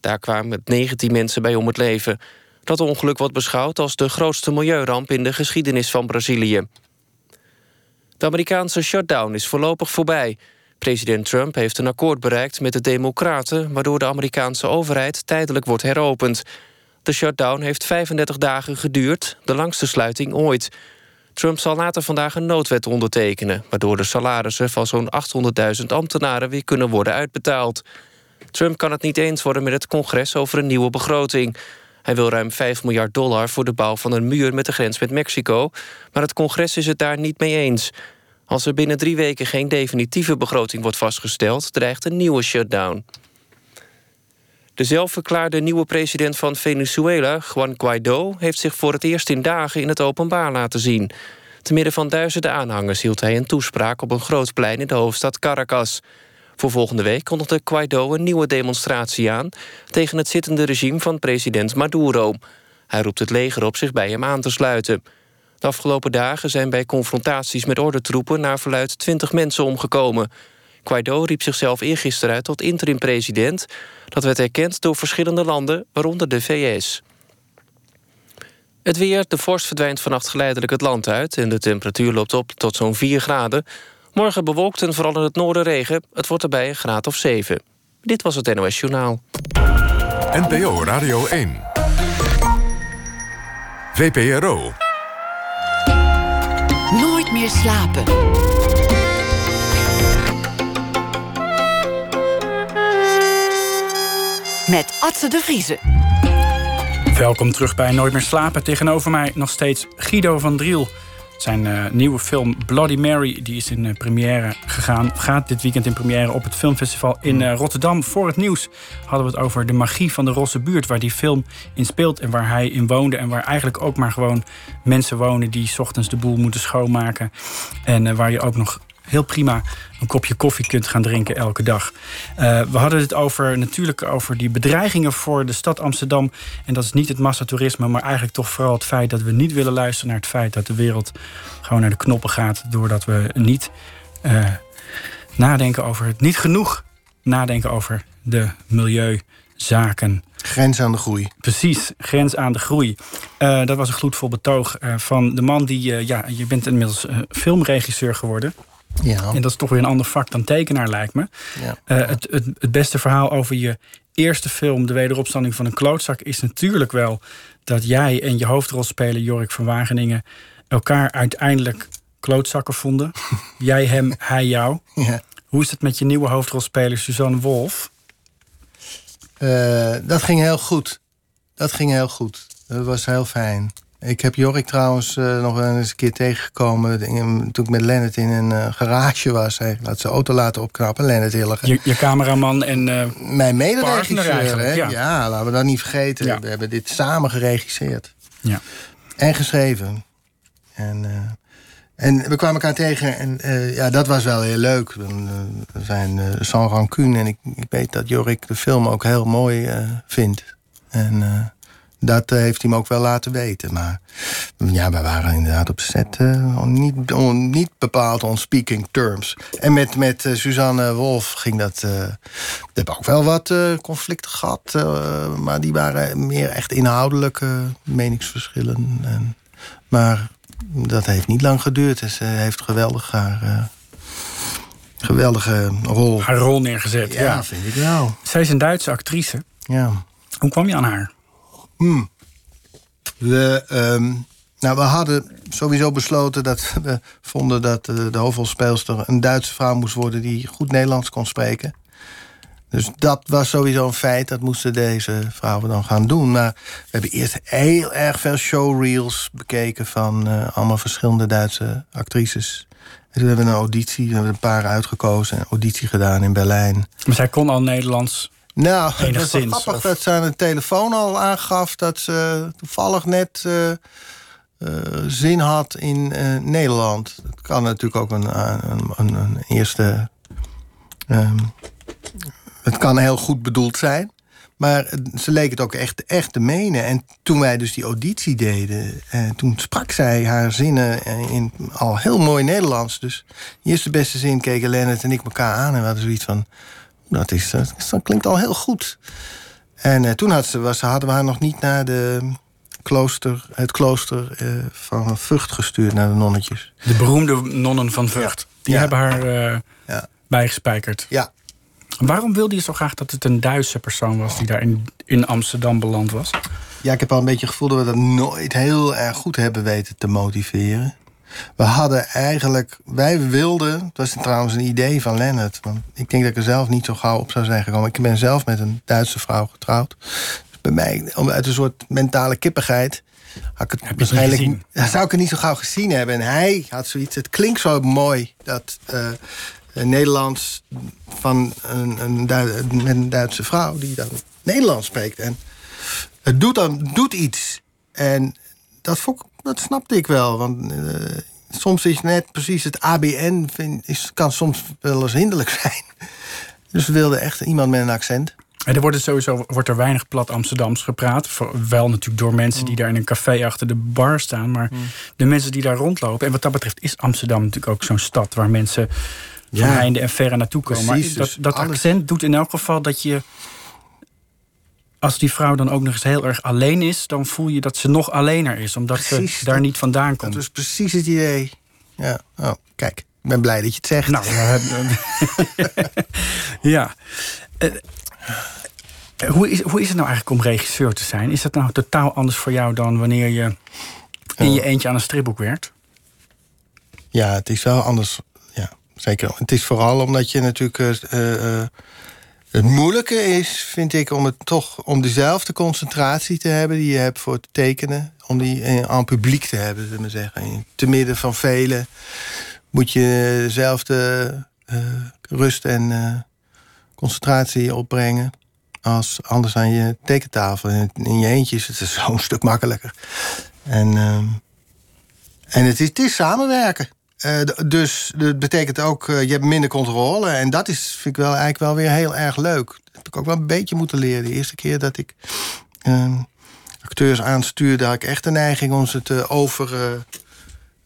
Daar kwamen 19 mensen bij om het leven. Dat ongeluk wordt beschouwd als de grootste milieuramp in de geschiedenis van Brazilië. De Amerikaanse shutdown is voorlopig voorbij. President Trump heeft een akkoord bereikt met de Democraten... waardoor de Amerikaanse overheid tijdelijk wordt heropend. De shutdown heeft 35 dagen geduurd, de langste sluiting ooit. Trump zal later vandaag een noodwet ondertekenen... waardoor de salarissen van zo'n 800.000 ambtenaren... weer kunnen worden uitbetaald. Trump kan het niet eens worden met het congres over een nieuwe begroting. Hij wil ruim 5 miljard dollar voor de bouw van een muur met de grens met Mexico... maar het congres is het daar niet mee eens. Als er binnen drie weken geen definitieve begroting wordt vastgesteld... dreigt een nieuwe shutdown. De zelfverklaarde nieuwe president van Venezuela, Juan Guaido... heeft zich voor het eerst in dagen in het openbaar laten zien. Te midden van duizenden aanhangers hield hij een toespraak... op een groot plein in de hoofdstad Caracas. Voor volgende week kondigde Guaido een nieuwe demonstratie aan... tegen het zittende regime van president Maduro. Hij roept het leger op zich bij hem aan te sluiten. De afgelopen dagen zijn bij confrontaties met ordentroepen... naar verluid 20 mensen omgekomen... Guaido riep zichzelf eergisteren uit tot interim-president. Dat werd erkend door verschillende landen, waaronder de VS. Het weer, de vorst verdwijnt vannacht geleidelijk het land uit... en de temperatuur loopt op tot zo'n 4 graden. Morgen bewolkt en vooral in het noorden regen. Het wordt erbij een graad of 7. Dit was het NOS Journaal. NPO Radio 1. VPRO. Nooit meer slapen. Met Atze de Vriezen. Welkom terug bij Nooit meer slapen. Tegenover mij nog steeds Guido van Driel. Zijn uh, nieuwe film Bloody Mary die is in uh, première gegaan. Gaat dit weekend in première op het filmfestival in uh, Rotterdam. Voor het nieuws hadden we het over de magie van de Rosse buurt... waar die film in speelt en waar hij in woonde... en waar eigenlijk ook maar gewoon mensen wonen... die ochtends de boel moeten schoonmaken. En waar je ook nog heel prima een kopje koffie kunt gaan drinken elke dag. Uh, we hadden het over, natuurlijk over die bedreigingen voor de stad Amsterdam. En dat is niet het massatoerisme, maar eigenlijk toch vooral het feit dat we niet willen luisteren naar het feit dat de wereld gewoon naar de knoppen gaat. Doordat we niet uh, nadenken over het, niet genoeg nadenken over de milieuzaken. Grens aan de groei. Precies, grens aan de groei. Uh, dat was een gloedvol betoog van de man die... ja, je bent inmiddels filmregisseur geworden. Ja. En dat is toch weer een ander vak dan tekenaar, lijkt me. Ja. Uh, het, het, het, beste verhaal over je eerste film, De Wederopstanding van een klootzak, is natuurlijk wel dat jij en je hoofdrolspeler Jorik van Wageningen elkaar uiteindelijk klootzakken vonden. jij hem, hij jou. Ja. Hoe is het met je nieuwe hoofdrolspeler Suzanne Wolf? Uh, dat ging heel goed. Dat ging heel goed. Dat was heel fijn. Ik heb Jorik trouwens uh, nog eens een keer tegengekomen... toen ik met Lennart in een uh, garage was. Hij laat zijn auto laten opknappen, Lennart Hilliger. Je, je cameraman en uh, Mijn mederegisseur? Ja. ja. laten we dat niet vergeten. Ja. We hebben dit samen geregisseerd. Ja. En geschreven. En, en we kwamen elkaar tegen en ja, dat was wel heel leuk. We zijn sans rancune en ik, ik weet dat Jorik de film ook heel mooi vindt. En... Dat uh, heeft hij me ook wel laten weten. Maar ja, we waren inderdaad op set uh, niet, on, niet bepaald on speaking terms. En met, met uh, Suzanne Wolf ging dat... we hebben ook wel wat conflicten gehad. maar die waren meer echt inhoudelijke meningsverschillen. En, maar dat heeft niet lang geduurd. En ze heeft geweldig haar... geweldige rol. Haar rol neergezet, ja, ja. vind ik wel. Zij is een Duitse actrice. Ja. Hoe kwam je aan haar? Hmm. We, um, nou, we hadden sowieso besloten dat we vonden dat de, de hoofdrolspeelster een Duitse vrouw moest worden die goed Nederlands kon spreken. Dus dat was sowieso een feit. Dat moesten deze vrouwen dan gaan doen. Maar we hebben eerst heel erg veel showreels bekeken van uh, allemaal verschillende Duitse actrices. En toen hebben we een auditie, we hebben een paar uitgekozen, een auditie gedaan in Berlijn. Maar zij kon al Nederlands. Nou, het was Enigszins, grappig of- dat ze aan de telefoon al aangaf... dat ze toevallig net eh, zin had in Nederland. Het kan natuurlijk ook een, een, een, een eerste. Ehm, het kan heel goed bedoeld zijn. Maar ze leek het ook echt, echt te menen. En toen wij dus die auditie deden... Eh, toen sprak zij haar zinnen in al heel mooi Nederlands. Dus de eerste beste zin keken Lennart en ik elkaar aan... en we hadden zoiets van... dat, is, dat klinkt al heel goed. En eh, toen had ze, was, hadden we haar nog niet naar de klooster, het klooster eh, van Vught gestuurd... naar de nonnetjes. De beroemde nonnen van Vught. Die hebben haar uh, ja. bijgespijkerd. Ja, Waarom wilde je zo graag dat het een Duitse persoon was die daar in, in Amsterdam beland was? Ja, ik heb al een beetje het gevoel dat we dat nooit heel erg goed hebben weten te motiveren. We hadden eigenlijk, wij wilden, dat was trouwens een idee van Lennart. Want ik denk dat ik er zelf niet zo gauw op zou zijn gekomen. Ik ben zelf met een Duitse vrouw getrouwd. Dus bij mij, uit een soort mentale kippigheid, had ik het waarschijnlijk. zou ik het niet zo gauw gezien hebben. En hij had zoiets. Het klinkt zo mooi dat. Uh, Nederlands van een, een, met een Duitse vrouw die dan Nederlands spreekt. En het doet, dan, doet iets. En dat, vond, dat snapte ik wel. Want uh, soms is net precies het ABN vind, is, kan soms wel eens hinderlijk zijn. Dus we wilden echt iemand met een accent. En er wordt sowieso wordt er weinig plat Amsterdams gepraat. Wel natuurlijk door mensen die mm. daar in een café achter de bar staan. Maar mm. de mensen die daar rondlopen. En wat dat betreft is Amsterdam natuurlijk ook zo'n stad waar mensen van ja. heinde en verre naartoe komen. maar dat, dus dat accent doet in elk geval dat je... Als die vrouw dan ook nog eens heel erg alleen is... dan voel je dat ze nog allener is. Omdat ze daar niet vandaan komt. Dat is precies het idee. Ja, oh, kijk. Ik ben blij dat je het zegt. Nou, ja. Uh, hoe, is, hoe is het nou eigenlijk om regisseur te zijn? Is dat nou totaal anders voor jou dan wanneer je in je eentje aan een stripboek werkt? Ja, het is wel anders zeker. Het is vooral omdat je natuurlijk. Uh, het moeilijke is, vind ik, om het toch om dezelfde concentratie te hebben die je hebt voor het tekenen. Om die aan publiek te hebben, zullen we zeggen. Te midden van velen moet je dezelfde rust en concentratie opbrengen. Als anders aan je tekentafel. In je eentje is het zo'n stuk makkelijker. En, ehm, en het, is, het is samenwerken. Uh, dus dat betekent ook, uh, je hebt minder controle. En dat is, vind ik wel eigenlijk wel weer heel erg leuk. Dat heb ik ook wel een beetje moeten leren. De eerste keer dat ik uh, acteurs aanstuurde... had ik echt de neiging om ze te over...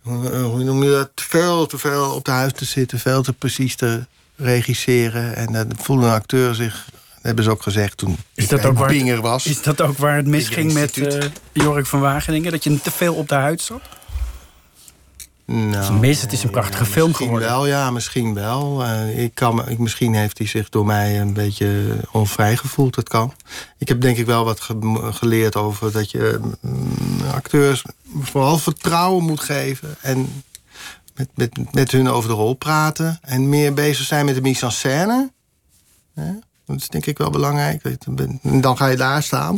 hoe noem je dat? Veel te veel op de huis te zitten. Veel te precies te regisseren. En dat voelde een acteur zich... Dat hebben ze ook gezegd toen is dat ook waar het, was. Is dat ook waar het misging met Jorik van Wageningen? Dat je te veel op de huid zat? Nou, Mis, het is een prachtige film geworden. Wel, ja, misschien wel. Uh, ik kan, ik, misschien heeft hij zich door mij een beetje onvrij gevoeld. Dat kan. Ik heb denk ik wel wat geleerd over dat je mm, acteurs vooral vertrouwen moet geven. En met, met, met hun over de rol praten. En meer bezig zijn met de mise en scène. Dat is denk ik wel belangrijk. En dan ga je daar staan.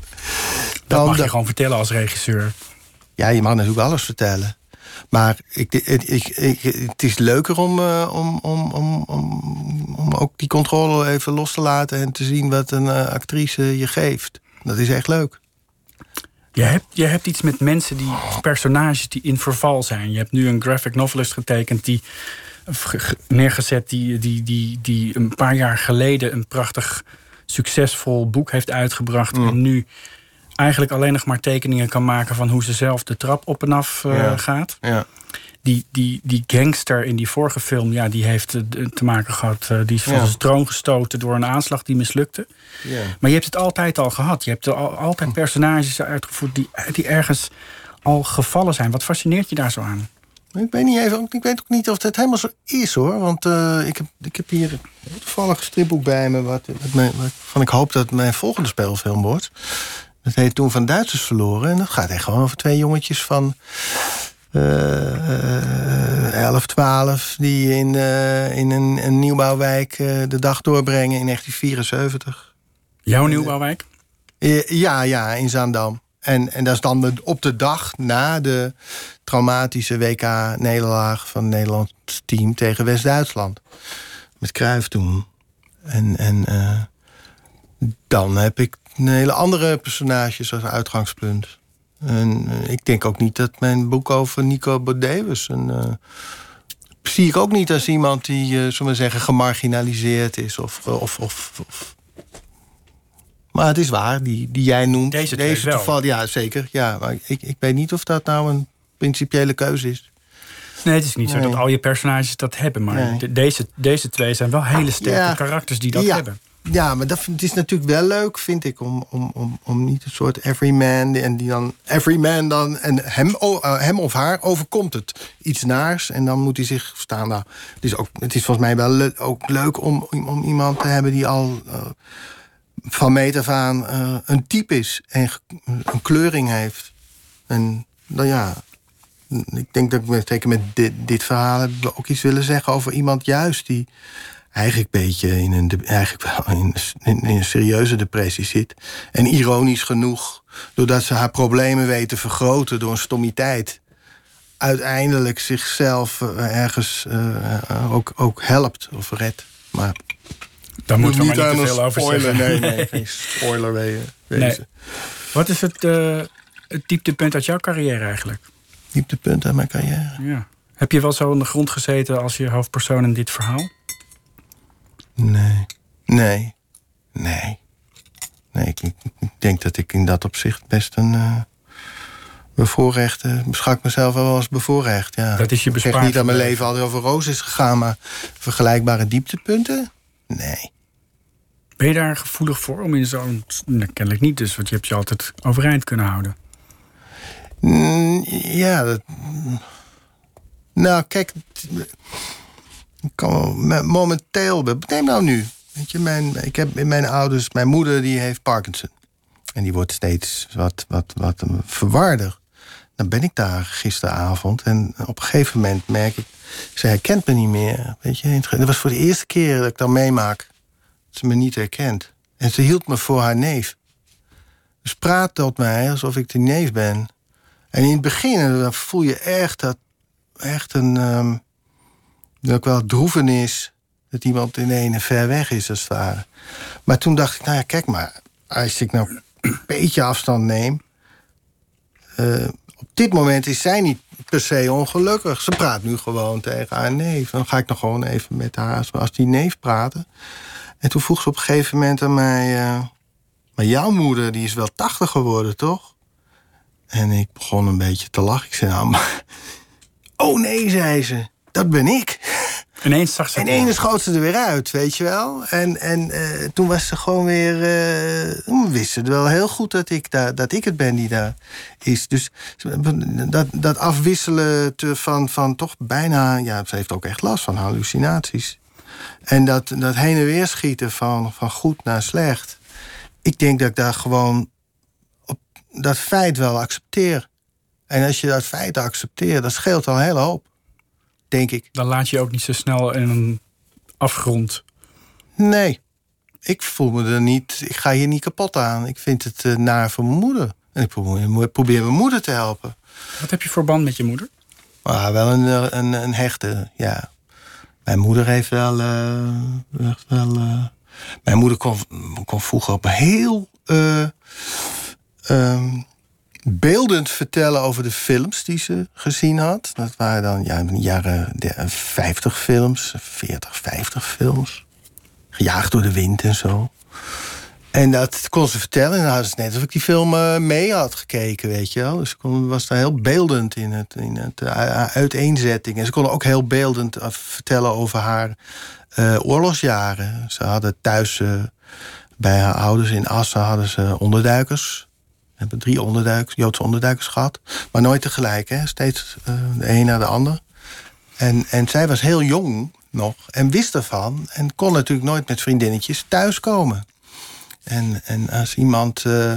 dat mag je gewoon vertellen als regisseur. Ja, je mag natuurlijk alles vertellen. Maar ik, ik, ik, het is leuker om, uh, om, om, om, om, ook die controle even los te laten... en te zien wat een uh, actrice je geeft. Dat is echt leuk. Je hebt, je hebt iets met mensen, die personages die in verval zijn. Je hebt nu een graphic novelist getekend die neergezet... die, die, die, die een paar jaar geleden een prachtig succesvol boek heeft uitgebracht... Mm. en nu eigenlijk alleen nog maar tekeningen kan maken van hoe ze zelf de trap op en af uh, gaat. Ja. Die, die, die gangster in die vorige film, ja, die heeft uh, te maken gehad. Uh, die is van zijn troon gestoten door een aanslag die mislukte. Ja. Maar je hebt het altijd al gehad. Je hebt er al, altijd personages uitgevoerd die, die ergens al gevallen zijn. Wat fascineert je daar zo aan? Ik weet, niet even, ik weet ook niet of het helemaal zo is hoor. Want ik, heb, ik heb hier toevallig een stripboek bij me. Wat, wat, ik hoop dat het mijn volgende speelfilm wordt. Dat heeft toen van Duitsers verloren. En dat gaat echt gewoon over twee jongetjes van uh, 11, 12... die in, uh, in een, een nieuwbouwwijk uh, de dag doorbrengen in 1974. Jouw nieuwbouwwijk? ja, ja, in Zaandam. En, en dat is dan op de dag na de traumatische WK-nederlaag... van het Nederlands team tegen West-Duitsland. Met Cruijff toen. En, en dan heb ik een hele andere personages als uitgangspunt. En eh, ik denk ook niet dat mijn boek over Nico Baudet was. En, eh, zie ik ook niet als iemand die, uh, zullen we zeggen, gemarginaliseerd is. Of, of, of, of, Maar het is waar, die, die jij noemt. Deze, deze wel. Ja, zeker. Ja, maar ik, ik weet niet of dat nou een principiële keuze is. Nee, het is niet zo dat al je personages dat hebben. Maar deze, deze twee zijn wel hele sterke karakters die dat hebben. Ja, maar dat, het is natuurlijk wel leuk, vind ik, om, om, om, om niet een soort everyman en die dan everyman dan en hem, oh, hem of haar overkomt het iets naars en dan moet hij zich staan. Nou, het is ook, het is volgens mij wel ook leuk om, om iemand te hebben die al uh, van meet af aan uh, een type is en een kleuring heeft. En dan ja, ik denk dat ik zeker met dit, dit verhaal ook iets willen zeggen over iemand juist die eigenlijk een beetje in een, eigenlijk wel in, in, een serieuze depressie zit. En ironisch genoeg, doordat ze haar problemen weten te vergroten door een stommiteit, uiteindelijk zichzelf eh, ergens uh, ook, ook helpt of redt. Maar daar moeten we niet maar niet te veel over zeggen. Nee, nee, geen spoiler wezen. Nee. Wat is het, uh, het dieptepunt uit jouw carrière eigenlijk? Dieptepunt uit mijn carrière? Ja. Heb je wel zo aan de grond gezeten als je hoofdpersoon in dit verhaal? Nee. Nee. Nee. Nee, ik, denk dat ik in dat opzicht best een uh, bevoorrecht... Uh, beschouw ik mezelf wel als bevoorrecht, ja. Dat is je bespaard. Ik zeg niet dat mijn leven altijd over roos is gegaan... maar vergelijkbare dieptepunten? Nee. Ben je daar gevoelig voor om in zo'n... Nou, kennelijk niet dus, want je hebt je altijd overeind kunnen houden. Mm, ja, dat... Nou, kijk kan momenteel, neem nou nu. Weet je, mijn, ik heb mijn ouders, mijn moeder die heeft Parkinson. En die wordt steeds wat, wat, wat verwarder. Dan ben ik daar gisteravond en op een gegeven moment merk ik, ze herkent me niet meer. Weet je, dat was voor de eerste keer dat ik dat meemaak. Dat ze me niet herkent. En ze hield me voor haar neef. Dus praat tot mij alsof ik de neef ben. En in het begin voel je echt dat, echt een, ehm, ook wel droevenis dat iemand in een ver weg is, als het ware. Maar toen dacht ik, nou ja, kijk maar, als ik nou een beetje afstand neem. Uh, op dit moment is zij niet per se ongelukkig. Ze praat nu gewoon tegen haar neef. Dan ga ik nog gewoon even met haar als die neef praten. En toen vroeg ze op een gegeven moment aan mij... Uh, maar jouw moeder, die is wel tachtig geworden, toch? En ik begon een beetje te lachen. Ik zei, nou. Oh nee, zei ze dat ben ik. Ineens zag ze Ineens schoot ze er weer uit, weet je wel. En, en uh, toen was ze gewoon weer... Uh, wist ze wel heel goed dat ik, daar, dat ik het ben die daar is. Dus dat, dat afwisselen te, van, van toch bijna... Ja, ze heeft ook echt last van hallucinaties. En dat, dat heen en weer schieten van, van goed naar slecht. Ik denk dat ik daar gewoon op dat feit wel accepteer. En als je dat feit accepteert, dat scheelt al een hele hoop denk ik. Dan laat je ook niet zo snel in een afgrond. Nee, ik voel me er niet. Ik ga hier niet kapot aan. Ik vind het uh, naar voor mijn moeder. En ik probeer, probeer, mijn moeder te helpen. Wat heb je voor band met je moeder? Ah, wel een, eh, een, een hechte, ja. Mijn moeder heeft wel. Uh, wel uh, mijn moeder kon, kon vroeger op heel. Uh, beeldend vertellen over de films die ze gezien had. Dat waren dan ja, jaren 50 films, 40, 50 films. Gejaagd door de wind en zo. En dat kon ze vertellen. En dan had ze net alsof ik die film eh, mee had gekeken, weet je wel. Dus ze was daar heel beeldend in het, in het uh, uiteenzetting. En ze kon ook heel beeldend uh, vertellen over haar oorlogsjaren. Ze hadden thuis bij haar ouders in Assen hadden ze onderduikers hebben drie Joodse onderduikers gehad. Maar nooit tegelijk, hè? steeds uh, de een na de ander. En, en zij was heel jong nog en wist ervan. En kon natuurlijk nooit met vriendinnetjes thuiskomen. En, en als iemand, uh,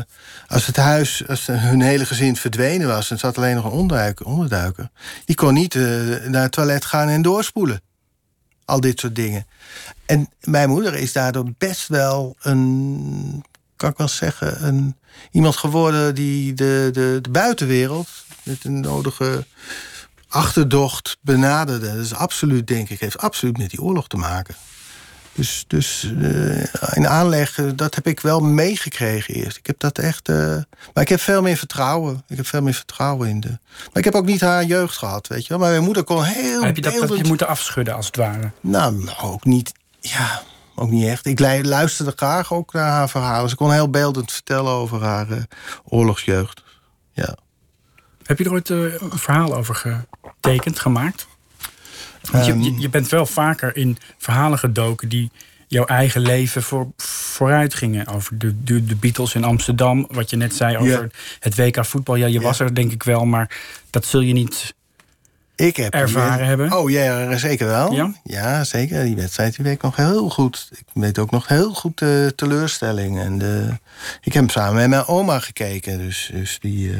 als het huis, als hun hele gezin verdwenen was... en zat alleen nog een onderduiker, onderduiker die kon niet uh, naar het toilet gaan en doorspoelen. Al dit soort dingen. En mijn moeder is daardoor best wel een kan ik wel zeggen, een, iemand geworden die de, de, de buitenwereld met een nodige achterdocht benaderde. Dat is absoluut, denk ik, heeft absoluut met die oorlog te maken. Dus, dus uh, in aanleg, dat heb ik wel meegekregen eerst. Ik heb dat echt. Uh, maar ik heb veel meer vertrouwen. Ik heb veel meer vertrouwen in de. Maar ik heb ook niet haar jeugd gehad, weet je wel. Maar mijn moeder kon heel. Heb je dat, dat je moeten afschudden als het ware? Nou, ook niet. Ja, ook niet echt. Ik luisterde graag ook naar haar verhalen. Ze kon heel beeldend vertellen over haar uh, oorlogsjeugd. Ja. Heb je er ooit een verhaal over getekend, gemaakt? Want Ehm. je, je bent wel vaker in verhalen gedoken die jouw eigen leven voor, vooruit gingen. Over de, de, de Beatles in Amsterdam, wat je net zei over het WK voetbal. Ja, je was er denk ik wel, maar dat zul je niet Ik heb ervaren hebben. Oh ja, zeker wel. Ja? zeker. Die wedstrijd die weet ik nog heel goed. Ik weet ook nog heel goed de teleurstelling. En de, ik heb hem samen met mijn oma gekeken. Dus, dus die, eh,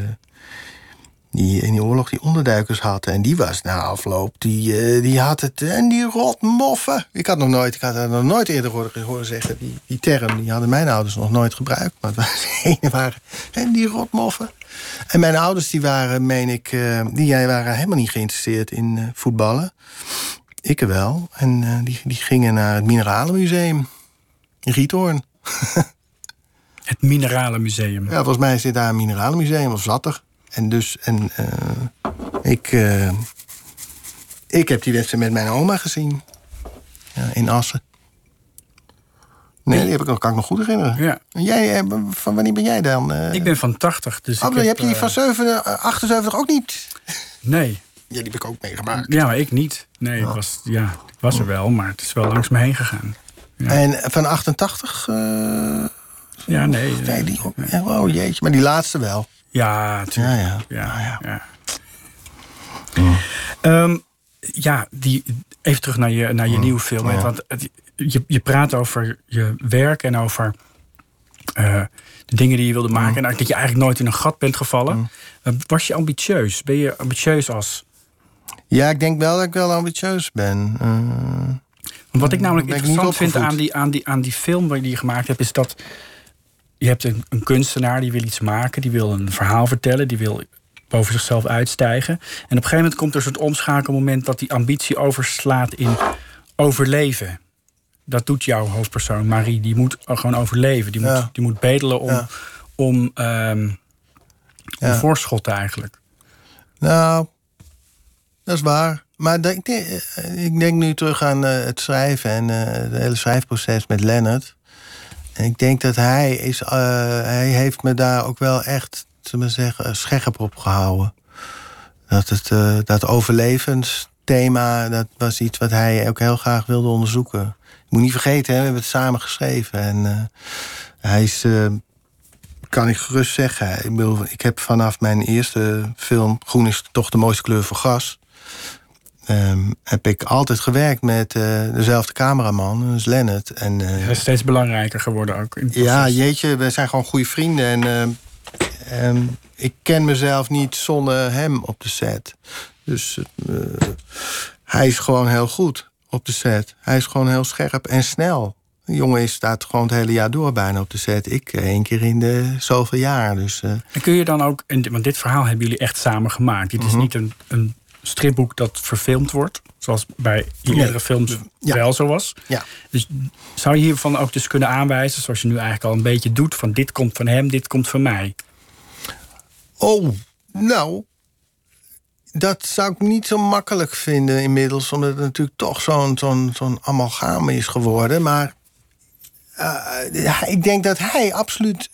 die in die oorlog die onderduikers had. En die was na afloop, die, eh, die had het. En die rotmoffen. Ik had nog nooit, ik had dat nog nooit eerder horen, horen zeggen. Die, die term, die hadden mijn ouders nog nooit gebruikt. Maar het waren de ene waren. En die rotmoffen. En mijn ouders die waren, meen ik, eh, die waren helemaal niet geïnteresseerd in eh, voetballen. Ik wel. En eh, die, die gingen naar het Mineralenmuseum in Giethoorn. Het Mineralenmuseum. Ja, volgens mij zit daar een Mineralenmuseum, of zat er. En dus, en eh, ik, eh, ik heb die wedstrijd met mijn oma gezien. Ja, in Assen. Nee, die heb ik, nog- kan ik nog goed herinneren. Ja. En jij, eh, van wanneer ben jij dan? Ik ben van 80, dus Oh, ik heb heb, je die van 7, eh, 78 ook niet? Nee. Ja, die heb ik ook meegemaakt. Ja, maar ik niet. Nee, ik was, ja, ik was er wel, maar het is wel langs me heen gegaan. Ja. En van 88? eh, Ja, nee. nee, die oh jeetje, maar die laatste wel. Ja, tuurlijk. Ja, Ja, ja. ja. Ehm, ja, die, even terug naar je, naar je nieuwe film. hè. Want het- je, je praat over je werk en over eh, de dingen die je wilde maken. En dat je eigenlijk nooit in een gat bent gevallen. Eh, Was je ambitieus? Ben je ambitieus als... Ja, ik denk wel dat ik wel ambitieus ben. Eh, wat ik namelijk ik interessant vind aan die, aan, die, aan die film die je gemaakt hebt... is dat je hebt een, een kunstenaar die wil iets maken. Die wil een verhaal vertellen. Die wil boven zichzelf uitstijgen. En op een gegeven moment komt er een soort omschakelmoment... dat die ambitie overslaat in overleven. Dat doet jouw hoofdpersoon, Marie. Die moet gewoon overleven. Die moet, die moet bedelen om, Ja. om, ehm om Ja. voorschot eigenlijk. nou, dat is waar. Maar dat- ik denk, eh, ik denk nu terug aan eh, het schrijven en eh, het hele schrijfproces met Leonard. En ik denk dat hij is, eh, hij heeft me daar ook wel echt, zullen we zeggen, scherp op gehouden. Dat het eh, dat overlevensthema, dat was iets wat hij ook heel graag wilde onderzoeken. Je moet niet vergeten, hè, we hebben het samen geschreven. En eh, hij is, kan ik gerust zeggen, ik, ik heb vanaf mijn eerste film, Groen is toch de mooiste kleur voor gas. Ehm, heb ik altijd gewerkt met eh, dezelfde cameraman, dus Lennart. En, Hij is steeds belangrijker geworden ook. In ja, jeetje, we zijn gewoon goede vrienden. En eh, ehm, ik ken mezelf niet zonder hem op de set. Dus eh, hij is gewoon heel goed op de set. Hij is gewoon heel scherp en snel. De jongen is staat gewoon het hele jaar door bijna op de set. Ik één keer in de zoveel jaar. Dus En kun je dan ook, want dit verhaal hebben jullie echt samen gemaakt. Dit Mhm. is niet een, een stripboek dat verfilmd wordt, zoals bij Nee. eerdere films Ja. wel zo was. ja. Dus zou je hiervan ook dus kunnen aanwijzen, zoals je nu eigenlijk al een beetje doet, van dit komt van hem, dit komt van mij. Oh, nou. Dat zou ik niet zo makkelijk vinden inmiddels, omdat het natuurlijk toch zo'n zo'n zo'n amalgam is geworden. Maar eh, ik denk dat hij absoluut,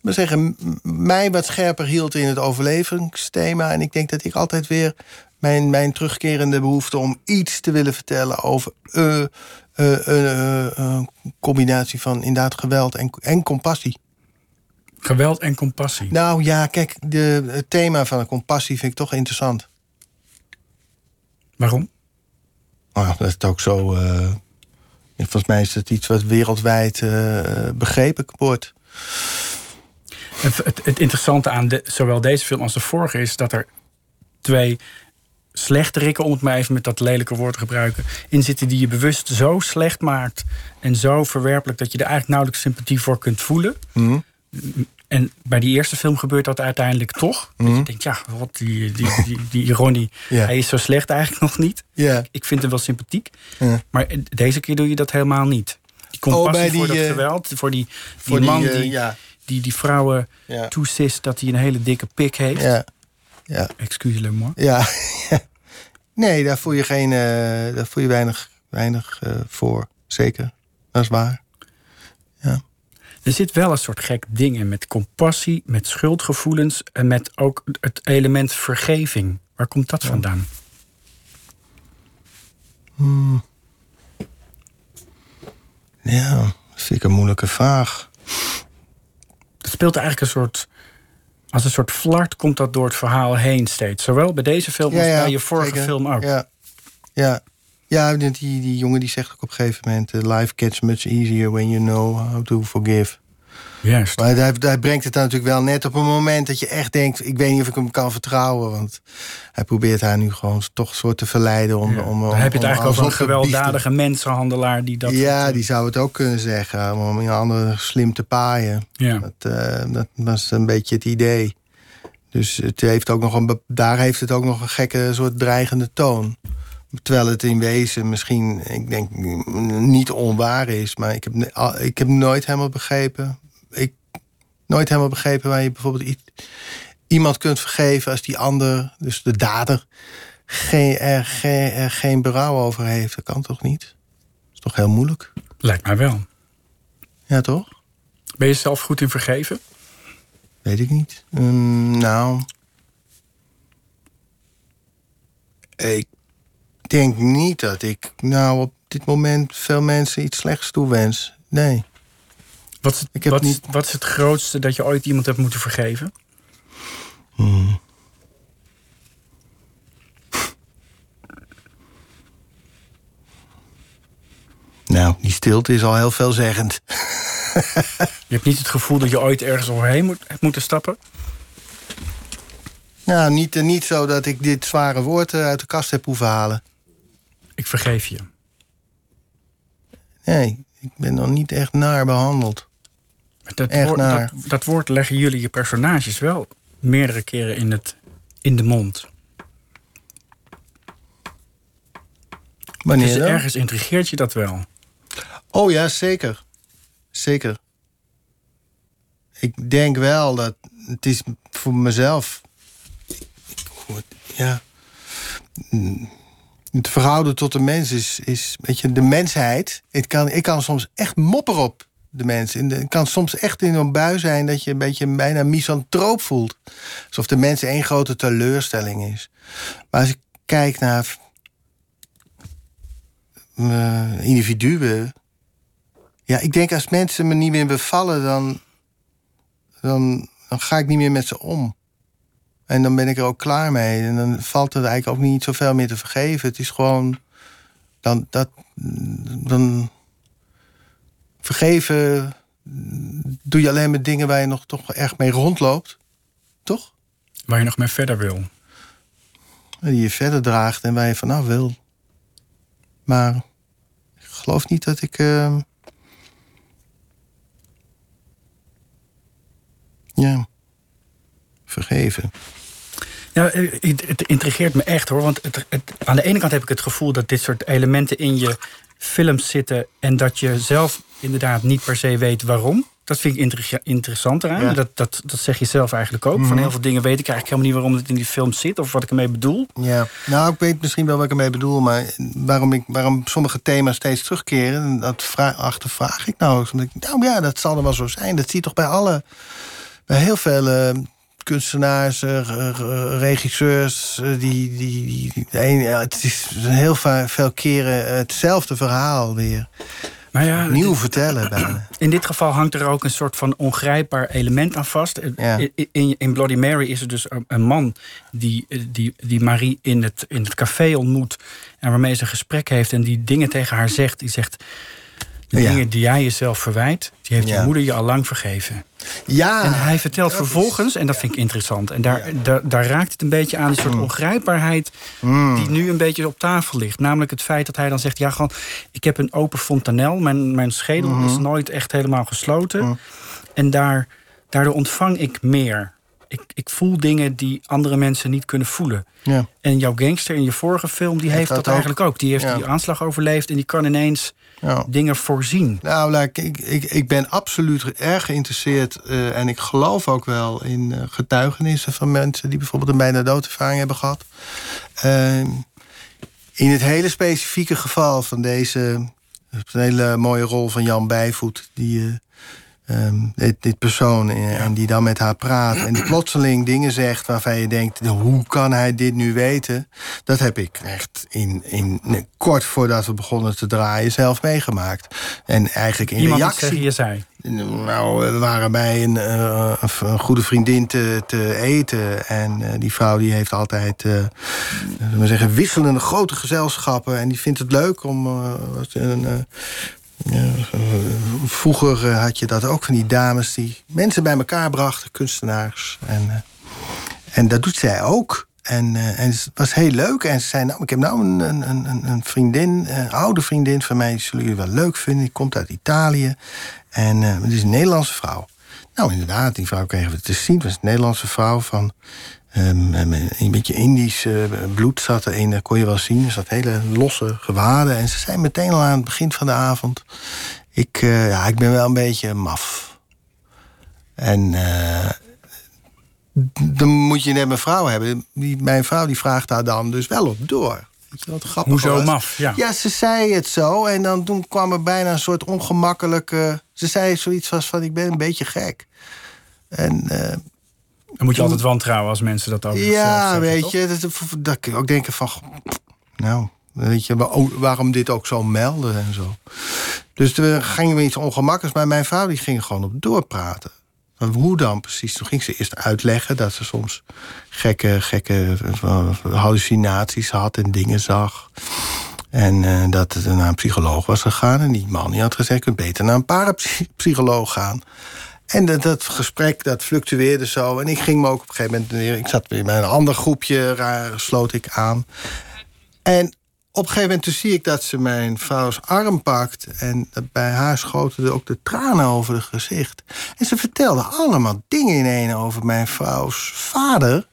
maar zeggen, mij wat scherper hield in het overlevingsthema. En ik denk dat ik altijd weer mijn, mijn terugkerende behoefte om iets te willen vertellen over eh, een combinatie van inderdaad geweld en, en compassie. Geweld en compassie. Nou ja, kijk, de, het thema van de compassie vind ik toch interessant. Waarom? Oh, ja, dat het ook zo. Eh, volgens mij is het iets wat wereldwijd eh, begrepen wordt. Het, het, interessante aan de, zowel deze film als de vorige is dat er twee slechterikken, om het maar even met dat lelijke woord te gebruiken, in zitten die je bewust zo slecht maakt en zo verwerpelijk dat je er eigenlijk nauwelijks sympathie voor kunt voelen. Mhm. En bij die eerste film gebeurt dat uiteindelijk toch. Dat je denkt, ja, wat, die, die, die, die ironie, hij is zo slecht eigenlijk nog niet. Ik vind hem wel sympathiek. Maar deze keer doe je dat helemaal niet. Die compassie bij die, voor dat eh, geweld, voor die, voor die, man eh, die, ja. die die vrouwen Ja. toesist dat hij een hele dikke pik heeft. Ja. Ja. Excuse moi. Ja. nee, daar voel je, geen, eh, daar voel je weinig, weinig eh, voor. Zeker. Dat is waar. Er zit wel een soort gek ding in met compassie, met schuldgevoelens en met ook het element vergeving. Waar komt dat vandaan? Ja, dat vind ik een moeilijke vraag. Het speelt eigenlijk een soort. Als een soort flart komt dat door het verhaal heen steeds. Zowel bij deze film als bij je vorige zeker. film ook. Ja, ja. Ja die, die jongen die zegt ook op een gegeven moment... eh, life gets much easier when you know how to forgive. Juist. Maar hij, hij brengt het dan natuurlijk wel net op een moment dat je echt denkt... ik weet niet of ik hem kan vertrouwen. Want hij probeert haar nu gewoon toch soort te verleiden. Om, Ja. om, Dan heb je het eigenlijk over een te gewelddadige mensenhandelaar die dat. Ja, die zou het ook kunnen zeggen. Om een ander slim te paaien. Ja. Dat, eh, dat was een beetje het idee. Dus het heeft ook nog een, daar heeft het ook nog een gekke soort dreigende toon. Terwijl het in wezen misschien, ik denk, niet onwaar is. Maar ik heb, ik heb nooit helemaal begrepen. Ik nooit helemaal begrepen waar je bijvoorbeeld iemand kunt vergeven als die ander, dus de dader, geen, er, geen, er geen berouw over heeft. Dat kan toch niet? Dat is toch heel moeilijk? Lijkt mij wel. Ja, toch? Ben je zelf goed in vergeven? Weet ik niet. Ehm, nou. Ik denk niet dat ik nou op dit moment veel mensen iets slechts toewens. Nee. Wat is, het, Ik heb wat, niet- wat is het grootste dat je ooit iemand hebt moeten vergeven? Nou, die stilte is al heel veelzeggend. Je hebt niet het gevoel dat je ooit ergens overheen moet, hebt moeten stappen? Nou, niet, eh, niet zo dat ik dit zware woord eh, uit de kast heb hoeven halen. Ik vergeef je. Nee, ik ben nog niet echt naar behandeld. Maar Dat, Echt woord, naar. dat, dat woord leggen jullie je personages wel meerdere keren in, het, in de mond. Wanneer Dus dan? ergens intrigeert je dat wel. Oh ja, zeker. Zeker. Ik denk wel dat het is voor mezelf. Ja. Het verhouden tot de mens is, is weet je, de mensheid. Ik kan, ik kan soms echt mopperen op de mens. En Het kan soms echt in een bui zijn dat je een beetje bijna misantroop voelt. Alsof de mens één grote teleurstelling is. Maar als ik kijk naar eh, individuen. Ja, ik denk als mensen me niet meer bevallen, dan, dan, dan ga ik niet meer met ze om. En dan ben ik er ook klaar mee. En dan valt er eigenlijk ook niet zoveel meer te vergeven. Het is gewoon. Dan, dat, dan vergeven doe je alleen met dingen waar je nog toch erg mee rondloopt. Toch? Waar je nog mee verder wil. Die je verder draagt en waar je vanaf wil. Maar ik geloof niet dat ik. eh, ja. Vergeven. Eh, het, het intrigeert me echt hoor. Want het, het- aan de ene kant heb ik het gevoel dat dit soort elementen in je films zitten. en dat je zelf inderdaad niet per se weet waarom. Dat vind ik inter- interessant eraan. Ja. Dat, dat, dat zeg je zelf eigenlijk ook. Van heel veel dingen weet ik eigenlijk helemaal niet waarom het in die film zit. of wat ik ermee bedoel. Ja. Nou, ik weet misschien wel wat ik ermee bedoel, maar waarom, ik, waarom sommige thema's steeds terugkeren, dat vra achtervraag ik nou. nou ja, dat zal er wel zo zijn. Dat zie je toch bij alle, bij heel veel eh, kunstenaars, eh, re- re- regisseurs, eh, die, die, die, het is heel veel keren hetzelfde verhaal weer. Maar ja, Nieuw vertellen bijna. In dit geval hangt er ook een soort van ongrijpbaar element aan vast. Ja. In, Bloody Mary is er dus een, een man die, die, die Marie in het, in het café ontmoet. En waarmee ze een gesprek heeft en die dingen tegen haar zegt. Die zegt, de Ja. dingen die jij jezelf verwijt, die heeft je moeder je al lang vergeven. Ja, En hij vertelt vervolgens, en dat vind ik interessant... en daar, daar, daar raakt het een beetje aan, die soort ongrijpbaarheid... die nu een beetje op tafel ligt. Namelijk het feit dat hij dan zegt... ja, gewoon, ik heb een open fontanel, mijn, mijn schedel is nooit echt helemaal gesloten. En daar daardoor ontvang ik meer. Ik, ik voel dingen die andere mensen niet kunnen voelen. Ja. En jouw gangster in je vorige film, die heeft dat dat, ook. eigenlijk ook. Die heeft Ja. die aanslag overleefd en die kan ineens Ja. dingen voorzien. Nou, like, ik, ik, ik ben absoluut erg geïnteresseerd. eh, en ik geloof ook wel in eh, getuigenissen van mensen die bijvoorbeeld een bijna doodervaring hebben gehad. Ehm, in het hele specifieke geval van deze een hele mooie rol van Jan Bijvoet, die. Eh, ehm, dit, dit persoon eh, en die dan met haar praat en die plotseling dingen zegt waarvan je denkt: hoe kan hij dit nu weten? Dat heb ik echt in, in kort voordat we begonnen te draaien zelf meegemaakt. En eigenlijk in Iemand reactie. je zei. Nou, we waren bij een, eh, een goede vriendin te, te eten. En eh, die vrouw die heeft altijd zullen we zeggen, wisselende grote gezelschappen. En die vindt het leuk om. een, vroeger eh, had je dat ook van die dames die mensen bij elkaar brachten, kunstenaars. En, eh, en dat doet zij ook. En, eh, en het was heel leuk. En ze zei, nou, ik heb nou een, een, een, vriendin, een oude vriendin van mij... die zullen jullie wel leuk vinden. Die komt uit Italië. En het is een Nederlandse vrouw. Nou, inderdaad, die vrouw kregen we te zien. Het was een Nederlandse vrouw van... ehm, een beetje Indisch eh, bloed zat erin, dat kon je wel zien. Er zat hele losse gewaden. En ze zei meteen al aan het begin van de avond... ik, eh, ja, ik ben wel een beetje maf. En eh, dan moet je net mijn vrouw hebben. Die, mijn vrouw die vraagt daar dan dus wel op door. Wat grappig Hoezo was? maf? Ja. Ja, ze zei het zo. En dan toen kwam er bijna een soort ongemakkelijke... Ze zei zoiets als van, ik ben een beetje gek. En Dan moet je altijd wantrouwen als mensen dat over ja, zeggen, weet toch? je, dat, je ook denken van... Nou, weet je, oh, waarom dit ook zo melden en zo. Dus er gingen we iets ongemakkelijks. Maar mijn vrouw die ging gewoon op doorpraten. Hoe dan precies? Toen ging ze eerst uitleggen dat ze soms gekke, gekke eh, hallucinaties had en dingen zag. En eh, dat het naar een psycholoog was gegaan. En die man die had gezegd, je kunt beter naar een parapsycholoog gaan. En dat, gesprek, dat fluctueerde zo. En ik ging me ook op een gegeven moment... Ik zat weer bij een ander groepje, raar, sloot ik aan. En op een gegeven moment zie ik dat ze mijn vrouws arm pakt. En bij haar schoten er ook de tranen over het gezicht. En ze vertelde allemaal dingen in één over mijn vrouws vader.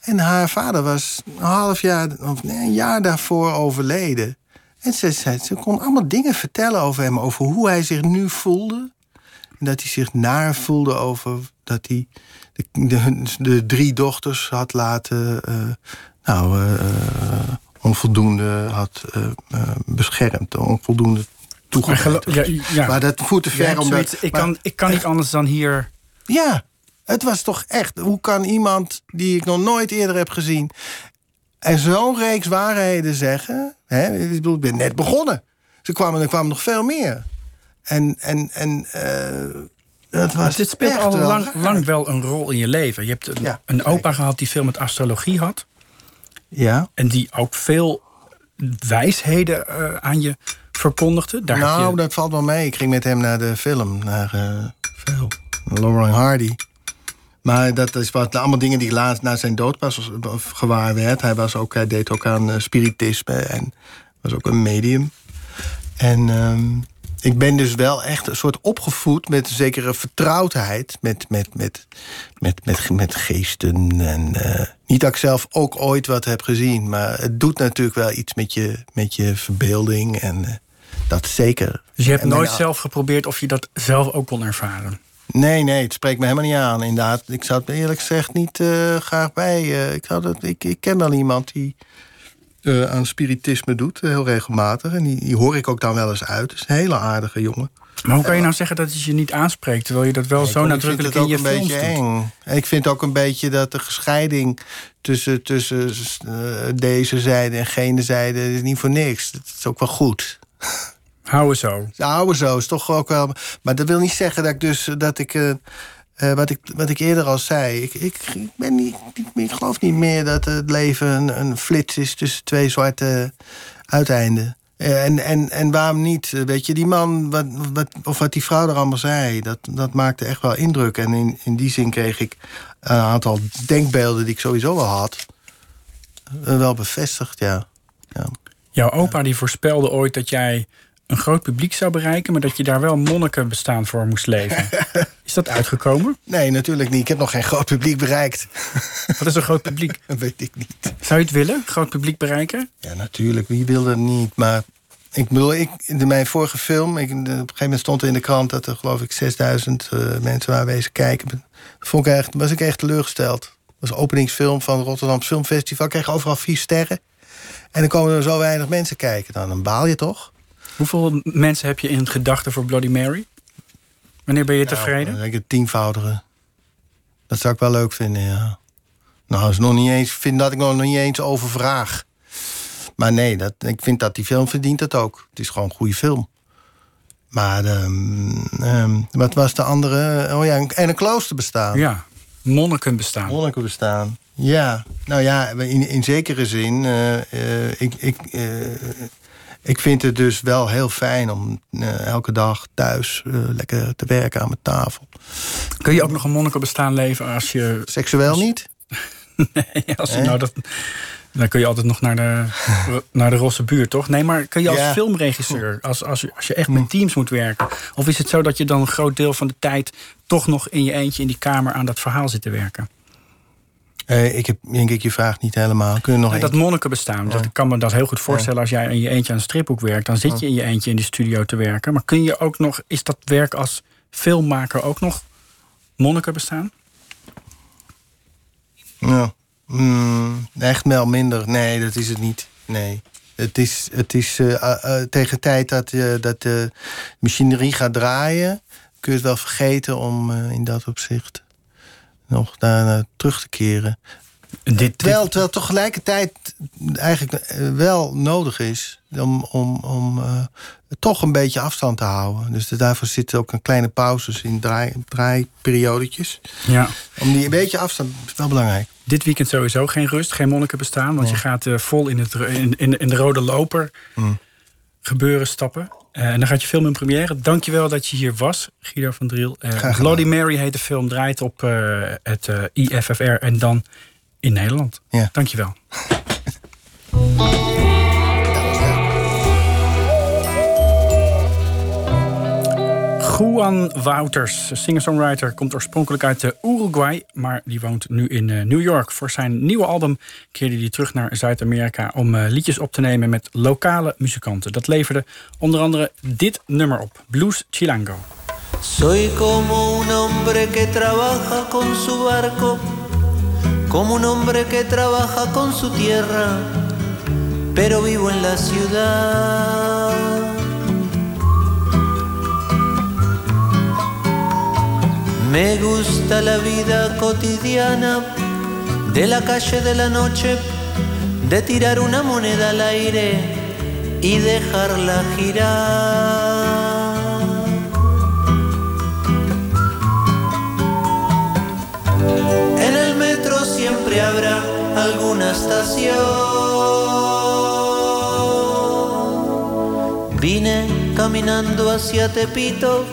En haar vader was een half jaar, of een jaar daarvoor overleden. En ze, ze, ze kon allemaal dingen vertellen over hem, over hoe hij zich nu voelde. Dat hij zich naar voelde over dat hij de, de, de drie dochters had laten. eh, nou, eh, onvoldoende had eh, beschermd, onvoldoende Maar ja, ja. Maar dat voert te ver hebt om dat. zoiets, ik, maar- kan, ik kan niet anders dan hier... ja, het was toch echt. Hoe kan iemand die ik nog nooit eerder heb gezien. en zo'n reeks waarheden zeggen. Hè, ik bedoel, ik ben net begonnen. Ze kwamen, er kwamen nog veel meer. En, en, en uh, dat was. Dit speelt al wel lang, lang wel een rol in je leven. Je hebt een, Ja, een opa zeker. gehad die veel met astrologie had. Ja. En die ook veel wijsheden eh, aan je verkondigde. Daar nou, je, dat valt wel mee. Ik ging met hem naar de film, naar eh. Lauren Hardy. Maar dat is wat allemaal dingen die laat na zijn dood pas gewaar werd. Hij, was ook, hij deed ook aan eh, spiritisme en was ook een medium. En ehm, ik ben dus wel echt een soort opgevoed met een zekere vertrouwdheid met, met, met, met, met, met geesten. En, eh, niet dat ik zelf ook ooit wat heb gezien, maar het doet natuurlijk wel iets met je, met je verbeelding. En eh, dat zeker. dus je hebt En mijn- nooit zelf geprobeerd of je dat zelf ook kon ervaren. Nee, nee, het spreekt me helemaal niet aan. Inderdaad, ik zou het eerlijk gezegd niet eh, graag bij. ik, zou dat, ik, ik ken wel iemand die eh, aan spiritisme doet, eh, heel regelmatig. En die, die hoor ik ook dan wel eens uit. Het is een hele aardige jongen. Maar hoe kan je nou zeggen dat het je niet aanspreekt... terwijl je dat wel zo nadrukkelijk in je een films beetje doet? En ik vind ook een beetje dat de gescheiding tussen, tussen eh, deze zijde en gene zijde is niet voor niks. Dat is ook wel goed. Houden zo. De oude zo is toch ook wel. Maar dat wil niet zeggen dat ik dus dat ik. Eh, wat, ik wat ik eerder al zei. Ik, ik, ik ben niet, ik geloof niet meer dat het leven een, een flits is tussen twee zwarte uiteinden. Eh, En, en, en waarom niet? Eh, Weet je, die man, wat, wat, of wat die vrouw er allemaal zei, dat, dat maakte echt wel indruk. En in, in die zin kreeg ik een aantal denkbeelden die ik sowieso wel had, wel bevestigd, ja. ja. Jouw opa die voorspelde ooit dat jij een groot publiek zou bereiken... maar dat je daar wel monnikenbestaan voor moest leven. Is dat uitgekomen? Nee, natuurlijk niet. Ik heb nog geen groot publiek bereikt. Wat is een groot publiek? dat weet ik niet. Zou je het willen, groot publiek bereiken? Ja, natuurlijk. Wie wil dat niet? Maar ik bedoel, ik, in mijn vorige film... Ik, op een gegeven moment stond er in de krant... dat er geloof ik 6000 uh, mensen waren wezen kijken. Vond ik echt, was ik echt teleurgesteld. Dat was een openingsfilm van het Rotterdam Filmfestival. Ik kreeg overal vier sterren. En dan komen er zo weinig mensen kijken. Dan, dan baal je toch? Hoeveel mensen heb je in gedachten voor Bloody Mary? Wanneer ben je tevreden? Nou, ik het tienvoudige. Dat zou ik wel leuk vinden, ja. Nou, is nog niet eens, vind dat ik nog niet eens overvraag. Maar nee, dat, ik vind dat die film verdient het ook. Het is gewoon een goede film. Maar um, um, wat was de andere? Oh ja, en een klooster bestaan. Ja, monniken bestaan. Monniken bestaan. Ja, nou ja, in, in zekere zin. Uh, uh, ik, ik, uh, ik vind het dus wel heel fijn om elke dag thuis lekker te werken aan mijn tafel. Kun je ook nog een monnikenbestaan leven als je... Seksueel niet? nee, als je nou dat... Dan kun je altijd nog naar de, naar de rosse buurt, toch? Nee, maar kun je als ja. filmregisseur, als, als, je, als je echt met teams moet werken... of is het zo dat je dan een groot deel van de tijd... toch nog in je eentje in die kamer aan dat verhaal zit te werken? Uh, ik heb denk ik je vraag niet helemaal. Kun je nog ja, dat monniken bestaan. Dat, ik kan me dat heel goed voorstellen. Als jij in je eentje aan een stripboek werkt... dan zit je in je eentje in die studio te werken. Maar kun je ook nog... Is dat werk als filmmaker ook nog monniken bestaan? Ja. Mm, echt wel minder. Nee, dat is het niet. Nee. Het is, het is uh, uh, tegen tijd dat, uh, dat de machinerie gaat draaien... kun je het wel vergeten om in dat opzicht nog daar terug te keren. Dit, terwijl, terwijl tegelijkertijd eigenlijk wel nodig is om, om, om uh, toch een beetje afstand te houden. Dus daarvoor zitten ook een kleine pauzes in draai, draaiperiodetjes. Ja. Om die een beetje afstand is wel belangrijk. Dit weekend sowieso geen rust, geen monniken bestaan. Want je gaat uh, vol in, het, in, in, in, de rode loper mm. gebeuren stappen. Uh, en dan gaat je film in première. Dankjewel dat je hier was, Guido van Driel. Uh, Bloody Mary heet de film, draait op het IFFR en dan in Nederland. Ja. Dankjewel. Juan Wouters, singer-songwriter, komt oorspronkelijk uit Uruguay, maar die woont nu in New York. Voor zijn nieuwe album keerde hij terug naar Zuid-Amerika om liedjes op te nemen met lokale muzikanten. Dat leverde onder andere dit nummer op, Blues Chilango. Soy como un hombre que trabaja con su barco, como un hombre que trabaja con su tierra, pero vivo en la ciudad. Me gusta la vida cotidiana de la calle de la noche, de tirar una moneda al aire y dejarla girar. En el metro siempre habrá alguna estación. Vine caminando hacia Tepito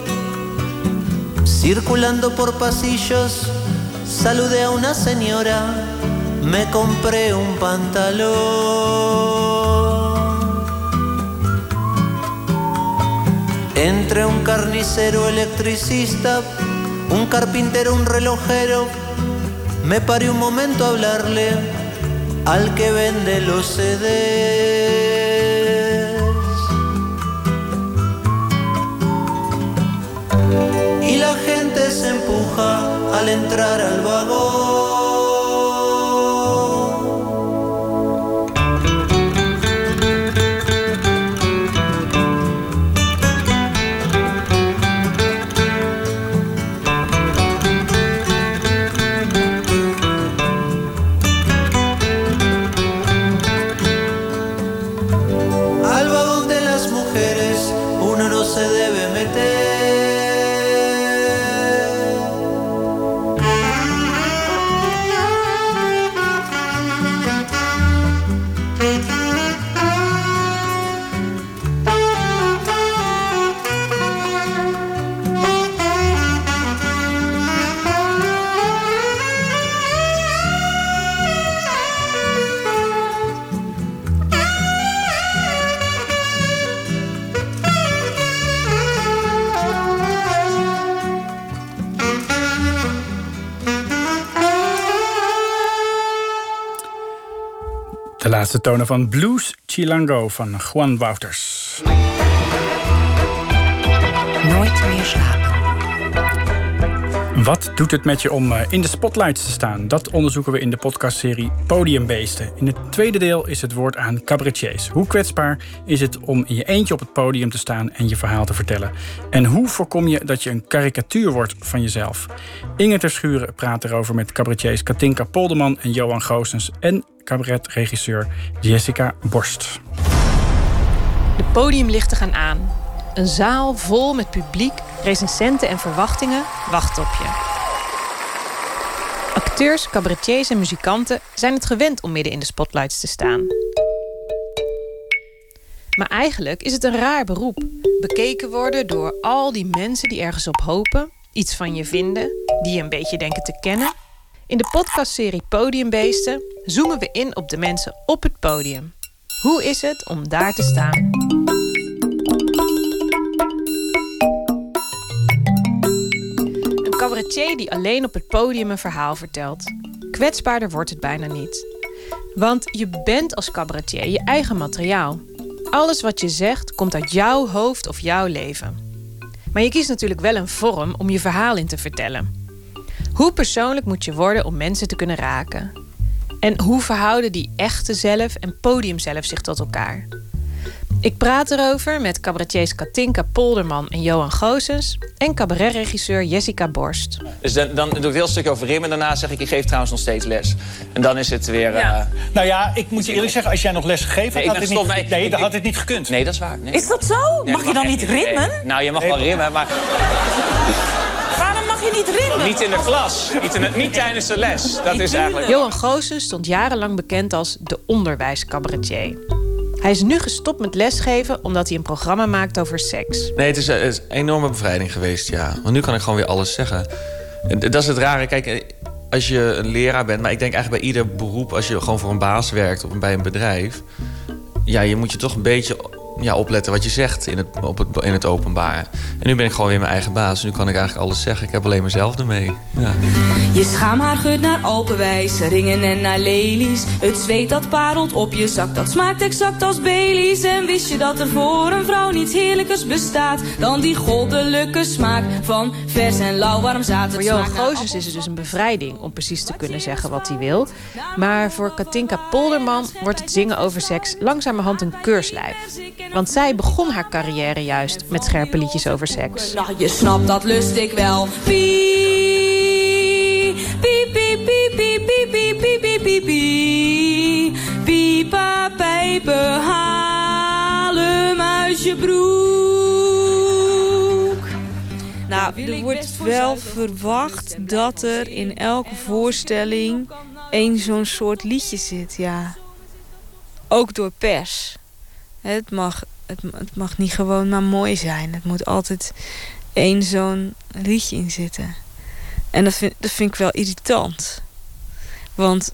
Circulando por pasillos, saludé a una señora, me compré un pantalón. Entre un carnicero electricista, un carpintero, un relojero, me paré un momento a hablarle al que vende los CDs. La gente se empuja al entrar al vagón. De laatste tonen van Blues Chilango van Juan Wouters. Nooit meer slapen. Wat doet het met je om eh, in de spotlights te staan? Dat onderzoeken we in de podcastserie Podiumbeesten. In het tweede deel is het woord aan cabaretiers. Hoe kwetsbaar is het om in je eentje op het podium te staan en je verhaal te vertellen? En hoe voorkom je dat je een karikatuur wordt van jezelf? Inge Terschuren praat erover met cabaretiers Katinka Polderman en Johan Goosens... en cabaretregisseur Jessica Borst. De podiumlichten gaan aan. Een zaal vol met publiek, recensenten en verwachtingen wacht op je. Acteurs, cabaretiers en muzikanten zijn het gewend om midden in de spotlights te staan. Maar eigenlijk is het een raar beroep. Bekeken worden door al die mensen die ergens op hopen, iets van je vinden, die je een beetje denken te kennen. In de podcastserie Podiumbeesten zoomen we in op de mensen op het podium. Hoe is het om daar te staan? Cabaretier die alleen op het podium een verhaal vertelt. Kwetsbaarder wordt het bijna niet. Want je bent als cabaretier je eigen materiaal. Alles wat je zegt komt uit jouw hoofd of jouw leven. Maar je kiest natuurlijk wel een vorm om je verhaal in te vertellen. Hoe persoonlijk moet je worden om mensen te kunnen raken? En hoe verhouden die echte zelf en podium zelf zich tot elkaar? Ik praat erover met cabaretiers Katinka Polderman en Johan Goosens... en cabaretregisseur Jessica Borst. Dus dan, dan doe ik heel stuk over rimmen. Daarna zeg ik, ik geef trouwens nog steeds les. En dan is het weer... Ja. eh, Nou ja, ik moet je eerlijk zeggen, als jij nog les gegeven Nee, had, ik had ben het niet, nee, nee, ik- dan ik- had het niet gekund. nee, dat is waar. Nee, Is dat zo? Nee, mag je dan niet Nee. rimmen? Nou, je mag wel rimmen, maar Waarom mag je niet rimmen? niet in de klas. Niet, in de- niet tijdens de les. Dat is eigenlijk... Johan Goosens stond jarenlang bekend als de onderwijscabaretier. Hij is nu gestopt met lesgeven omdat hij een programma maakt over seks. Nee, het is, eh, een enorme bevrijding geweest, ja. Want nu kan ik gewoon weer alles zeggen. En Dat is het rare. Kijk, eh, als je een leraar bent... maar ik denk eigenlijk bij ieder beroep... als je gewoon voor een baas werkt of bij een bedrijf... ja, je moet je toch een beetje ja, opletten wat je zegt in het, op het, in het openbaar. En nu ben ik gewoon weer mijn eigen baas. Nu kan ik eigenlijk alles zeggen. Ik heb alleen mezelf ermee. Ja. Je schaamhaar geurt naar alpenwijs, ringen en naar lelies. Het zweet dat parelt op je zak, dat smaakt exact als Baileys. En wist je dat er voor een vrouw niets heerlijkers bestaat... dan die goddelijke smaak van vers en lauw warm zaad. Voor Johan Goosens is het dus een bevrijding om precies te kunnen zeggen wat hij wil. Maar voor Katinka Polderman wordt het zingen over seks langzamerhand een keurslijf. Want zij begon haar carrière juist met scherpe liedjes over seks. Nou, je snapt, dat lust ik wel. Pie, pie, pie, pie, pie, pie, pie, pie, pie, pie, pie. Piepa, pijpen, haal hem uit je broek. Nou, er wordt wel verwacht dat er in elke voorstelling één zo'n soort liedje zit, ja. Ook door pers. Het mag, het, het mag niet gewoon maar mooi zijn. Het moet altijd één zo'n liedje in zitten. En dat vind, dat vind ik wel irritant. Want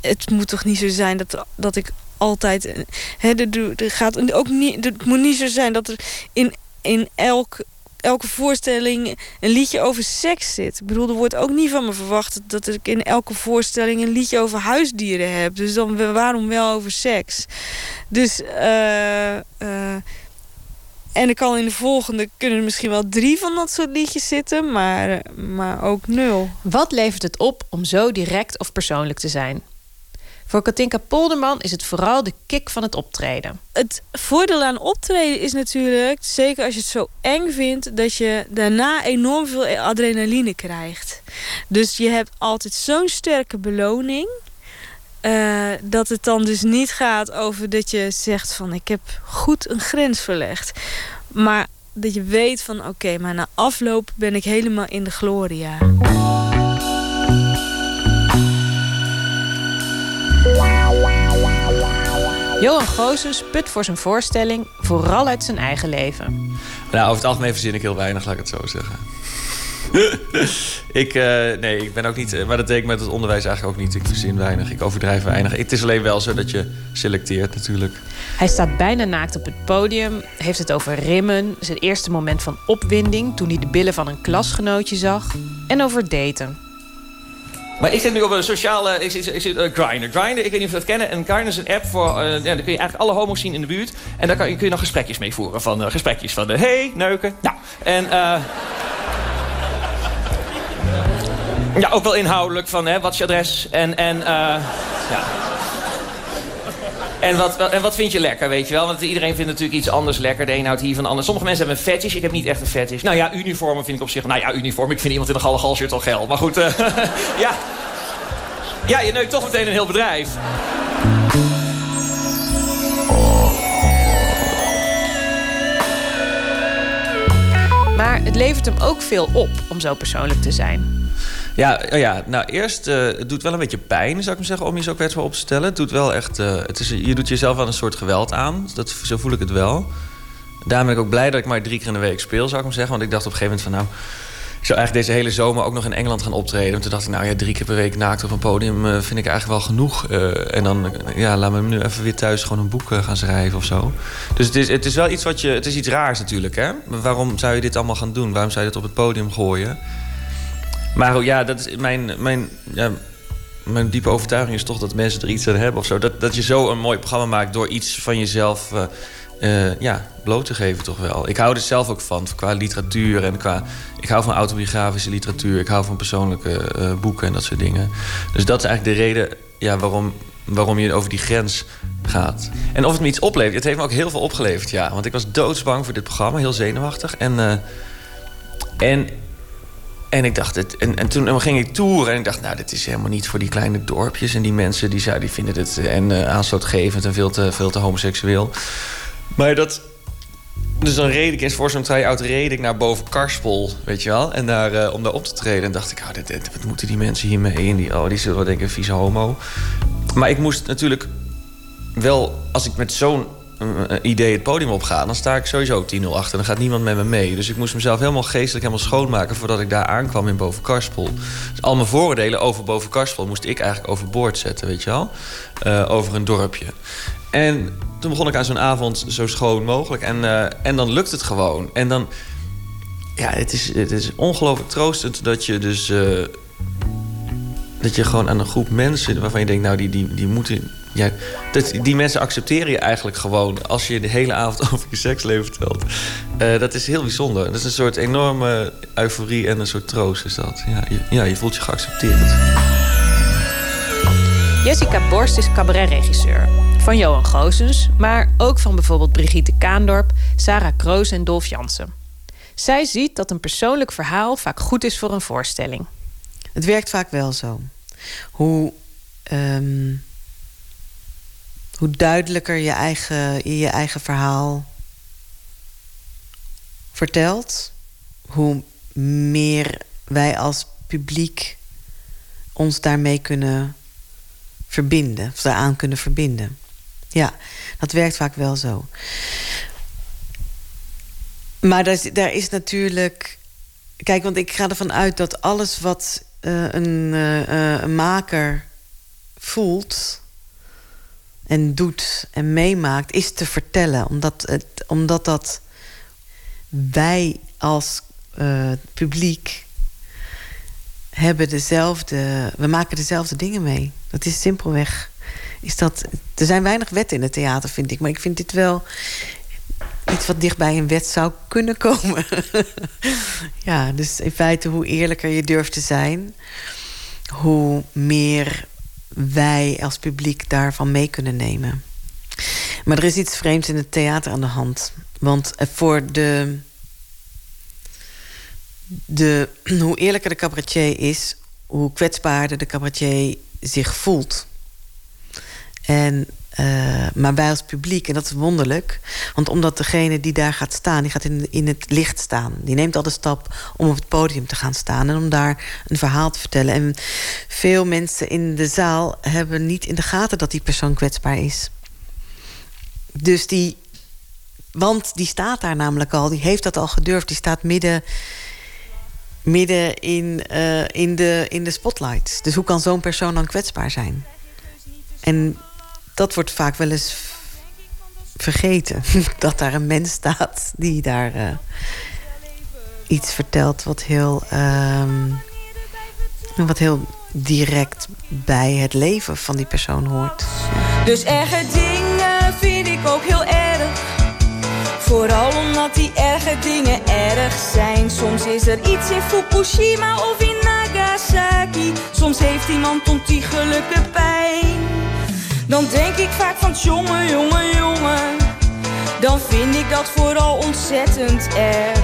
het moet toch niet zo zijn dat, dat ik altijd... Hè, er, er gaat ook niet, het moet niet zo zijn dat er in, in elk, elke voorstelling een liedje over seks zit. Ik bedoel, er wordt ook niet van me verwacht dat ik in elke voorstelling een liedje over huisdieren heb. Dus dan waarom wel over seks? Dus, eh... eh, en er kan in de volgende kunnen misschien wel drie van dat soort liedjes zitten, maar, maar ook nul. Wat levert het op om zo direct of persoonlijk te zijn? Voor Katinka Polderman is het vooral de kick van het optreden. Het voordeel aan optreden is natuurlijk, zeker als je het zo eng vindt, dat je daarna enorm veel adrenaline krijgt. Dus je hebt altijd zo'n sterke beloning. eh, dat het dan dus niet gaat over dat je zegt van ik heb goed een grens verlegd. Maar dat je weet van oké, maar na afloop ben ik helemaal in de gloria. Johan Goosens put voor zijn voorstelling vooral uit zijn eigen leven. Nou, over het algemeen verzin ik heel weinig, laat ik het zo zeggen. ik, eh, nee, ik ben ook niet... eh, Maar dat deed ik met het onderwijs eigenlijk ook niet. Ik verzin weinig, ik overdrijf weinig. Het is alleen wel zo dat je selecteert natuurlijk. Hij staat bijna naakt op het podium, heeft het over rimmen, zijn eerste moment van opwinding toen hij de billen van een klasgenootje zag, en over daten. Maar ik zit nu op een sociale... Ik zit, ik zit uh, Grindr. Grindr, ik weet niet of je dat kennen. En Grindr is een app voor... Uh, ja, daar kun je eigenlijk alle homo's zien in de buurt. En daar kan, kun je nog gesprekjes mee voeren. Van, uh, gesprekjes van... Uh, hey, neuken. Nou, en... eh ja, ook wel inhoudelijk van... Hè, wat is je adres? En... en uh, ja. En wat, en wat vind je lekker, weet je wel? Want iedereen vindt natuurlijk iets anders lekker. De een houdt hiervan anders. Sommige mensen hebben een fetish. Ik heb niet echt een fetish. Nou ja, uniformen vind ik op zich... Nou ja, uniform. Ik vind iemand in een galle shirt al geil. Maar goed, uh, ja. Ja, je neukt toch meteen een heel bedrijf. Maar het levert hem ook veel op om zo persoonlijk te zijn. Ja, oh ja nou eerst, uh, het doet wel een beetje pijn, zou ik maar zeggen, om je zo kwetsbaar op te stellen. Het doet wel echt, uh, het is, je doet jezelf wel een soort geweld aan. Dat, zo voel ik het wel. Daarom ben ik ook blij dat ik maar drie keer in de week speel, zou ik maar zeggen. Want ik dacht op een gegeven moment van, nou, ik zou eigenlijk deze hele zomer ook nog in Engeland gaan optreden. En toen dacht ik, nou ja, drie keer per week naakt op een podium uh, vind ik eigenlijk wel genoeg. En dan, ja, laat me nu even weer thuis gewoon een boek gaan schrijven of zo. Dus het is, het is wel iets wat je, het is iets raars natuurlijk, hè. Waarom zou je dit allemaal gaan doen? Waarom zou je dit op het podium gooien? Maar ja, dat is mijn, mijn, ja, mijn diepe overtuiging is toch dat mensen er iets aan hebben of zo. Dat, dat je zo een mooi programma maakt door iets van jezelf uh, uh, ja, bloot te geven, toch wel. Ik hou er zelf ook van, qua literatuur en qua. Ik hou van autobiografische literatuur, ik hou van persoonlijke uh, boeken en dat soort dingen. Dus dat is eigenlijk de reden ja, waarom, waarom je over die grens gaat. En of het me iets oplevert, het heeft me ook heel veel opgeleverd, ja. Want ik was doodsbang voor dit programma, heel zenuwachtig. En. en en ik dacht, het, en, en toen ging ik toeren en ik dacht, nou, dit is helemaal niet voor die kleine dorpjes. En die mensen die, die vinden het en, uh, aanstootgevend en veel te, veel te homoseksueel. Maar dat. Dus dan reed ik eens voor zo'n try-out reed ik naar boven Karspel, weet je wel. En daar, uh, om daar op te treden. En dacht ik, dit, dit, wat moeten die mensen hiermee? En die, oh, die zullen wel denken, vieze homo. Maar ik moest natuurlijk wel, als ik met zo'n idee het podium opga, dan sta ik sowieso 10-0 achter. Dan gaat niemand met me mee. Dus ik moest mezelf helemaal geestelijk helemaal schoonmaken voordat ik daar aankwam in Bovenkarspel. Dus al mijn vooroordelen over Bovenkarspel moest ik eigenlijk overboord zetten, weet je wel? Uh, over een dorpje. En toen begon ik aan zo'n avond zo schoon mogelijk. En, uh, en dan lukt het gewoon. En dan. Ja, het is, het is ongelooflijk troostend dat je dus. Uh, dat je gewoon aan een groep mensen waarvan je denkt, nou, die, die, die moeten ja, dat, die mensen accepteren je eigenlijk gewoon als je de hele avond over je seksleven vertelt. Uh, dat is heel bijzonder. Dat is een soort enorme euforie en een soort troost is dat. Ja, je, ja, je voelt je geaccepteerd. Jessica Borst is cabaretregisseur. Van Johan Goosens, maar ook van bijvoorbeeld Brigitte Kaandorp, Sarah Kroos en Dolf Jansen. Zij ziet dat een persoonlijk verhaal vaak goed is voor een voorstelling. Het werkt vaak wel zo. Hoe... Um hoe duidelijker je eigen, je eigen verhaal vertelt, hoe meer wij als publiek ons daarmee kunnen verbinden, of daaraan kunnen verbinden. Ja, dat werkt vaak wel zo. Maar daar is, daar is natuurlijk. Kijk, want ik ga ervan uit dat alles wat uh, een, uh, een maker voelt en doet en meemaakt, is te vertellen. Omdat, het, omdat dat wij als uh, publiek hebben dezelfde. We maken dezelfde dingen mee. Dat is simpelweg. Is dat, er zijn weinig wetten in het theater, vind ik. Maar ik vind dit wel iets wat dichtbij een wet zou kunnen komen. ja, dus in feite, hoe eerlijker je durft te zijn, hoe meer wij als publiek daarvan mee kunnen nemen. Maar er is iets vreemds in het theater aan de hand. Want voor de. de hoe eerlijker de cabaretier is, hoe kwetsbaarder de cabaretier zich voelt. En uh, maar wij als publiek, en dat is wonderlijk. Want omdat degene die daar gaat staan, die gaat in, in het licht staan. Die neemt al de stap om op het podium te gaan staan en om daar een verhaal te vertellen. En veel mensen in de zaal hebben niet in de gaten dat die persoon kwetsbaar is. Dus die. Want die staat daar namelijk al, die heeft dat al gedurfd. Die staat midden, midden in, uh, in, de, in de spotlight. Dus hoe kan zo'n persoon dan kwetsbaar zijn? En dat wordt vaak wel eens vergeten. Dat daar een mens staat die daar uh, iets vertelt wat heel, um, wat heel direct bij het leven van die persoon hoort. Dus erge dingen vind ik ook heel erg. Vooral omdat die erge dingen erg zijn. Soms is er iets in Fukushima of in Nagasaki. Soms heeft iemand ontiegelijke pijn. Dan denk ik vaak van jongen, jongen, jongen. Dan vind ik dat vooral ontzettend erg.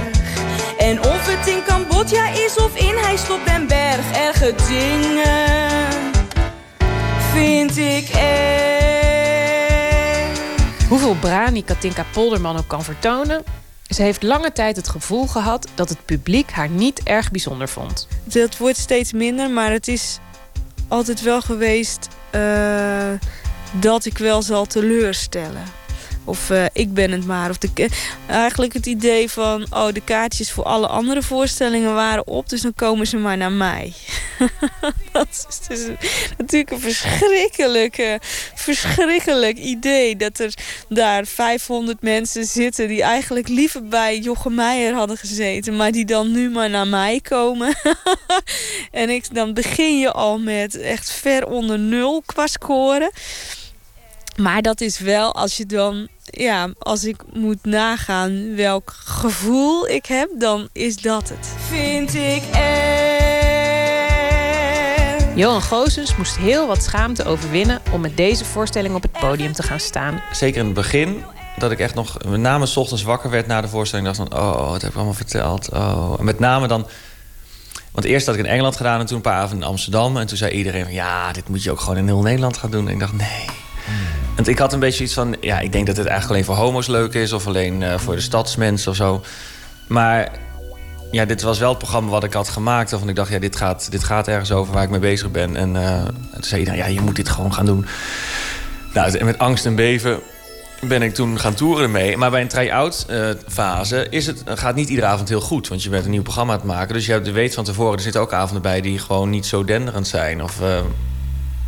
En of het in Cambodja is of in hij stopt den berg. Erge dingen vind ik erg. Hoeveel brani Katinka Polderman ook kan vertonen... ze heeft lange tijd het gevoel gehad dat het publiek haar niet erg bijzonder vond. Dat wordt steeds minder, maar het is altijd wel geweest uh, dat ik wel zal teleurstellen. Of uh, ik ben het maar. Of de, eigenlijk het idee van, oh, de kaartjes voor alle andere voorstellingen waren op, dus dan komen ze maar naar mij. dat is dus natuurlijk een verschrikkelijk, verschrikkelijk idee. Dat er daar 500 mensen zitten die eigenlijk liever bij Jochem Meijer hadden gezeten, maar die dan nu maar naar mij komen. en ik, dan begin je al met echt ver onder nul qua scoren. Maar dat is wel als je dan, ja, als ik moet nagaan welk gevoel ik heb, dan is dat het. Vind ik erg. Johan Goosens moest heel wat schaamte overwinnen om met deze voorstelling op het podium te gaan staan. Zeker in het begin, dat ik echt nog met name s ochtends wakker werd na de voorstelling. dacht van, oh, wat heb ik allemaal verteld? Oh. En met name dan... Want eerst had ik in Engeland gedaan en toen een paar avonden in Amsterdam. En toen zei iedereen van, ja, dit moet je ook gewoon in heel Nederland gaan doen. En ik dacht, nee, want ik had een beetje iets van... Ja, ik denk dat het eigenlijk alleen voor homo's leuk is... of alleen uh, voor de stadsmensen of zo. Maar ja, dit was wel het programma wat ik had gemaakt... waarvan ik dacht, ja, dit gaat, dit gaat ergens over waar ik mee bezig ben. En uh, toen zei iedereen, ja, je moet dit gewoon gaan doen. Nou, met angst en beven ben ik toen gaan toeren ermee. Maar bij een try-out uh, fase is het, gaat niet iedere avond heel goed. Want je bent een nieuw programma aan het maken. Dus je weet van tevoren, er zitten ook avonden bij... die gewoon niet zo denderend zijn. Of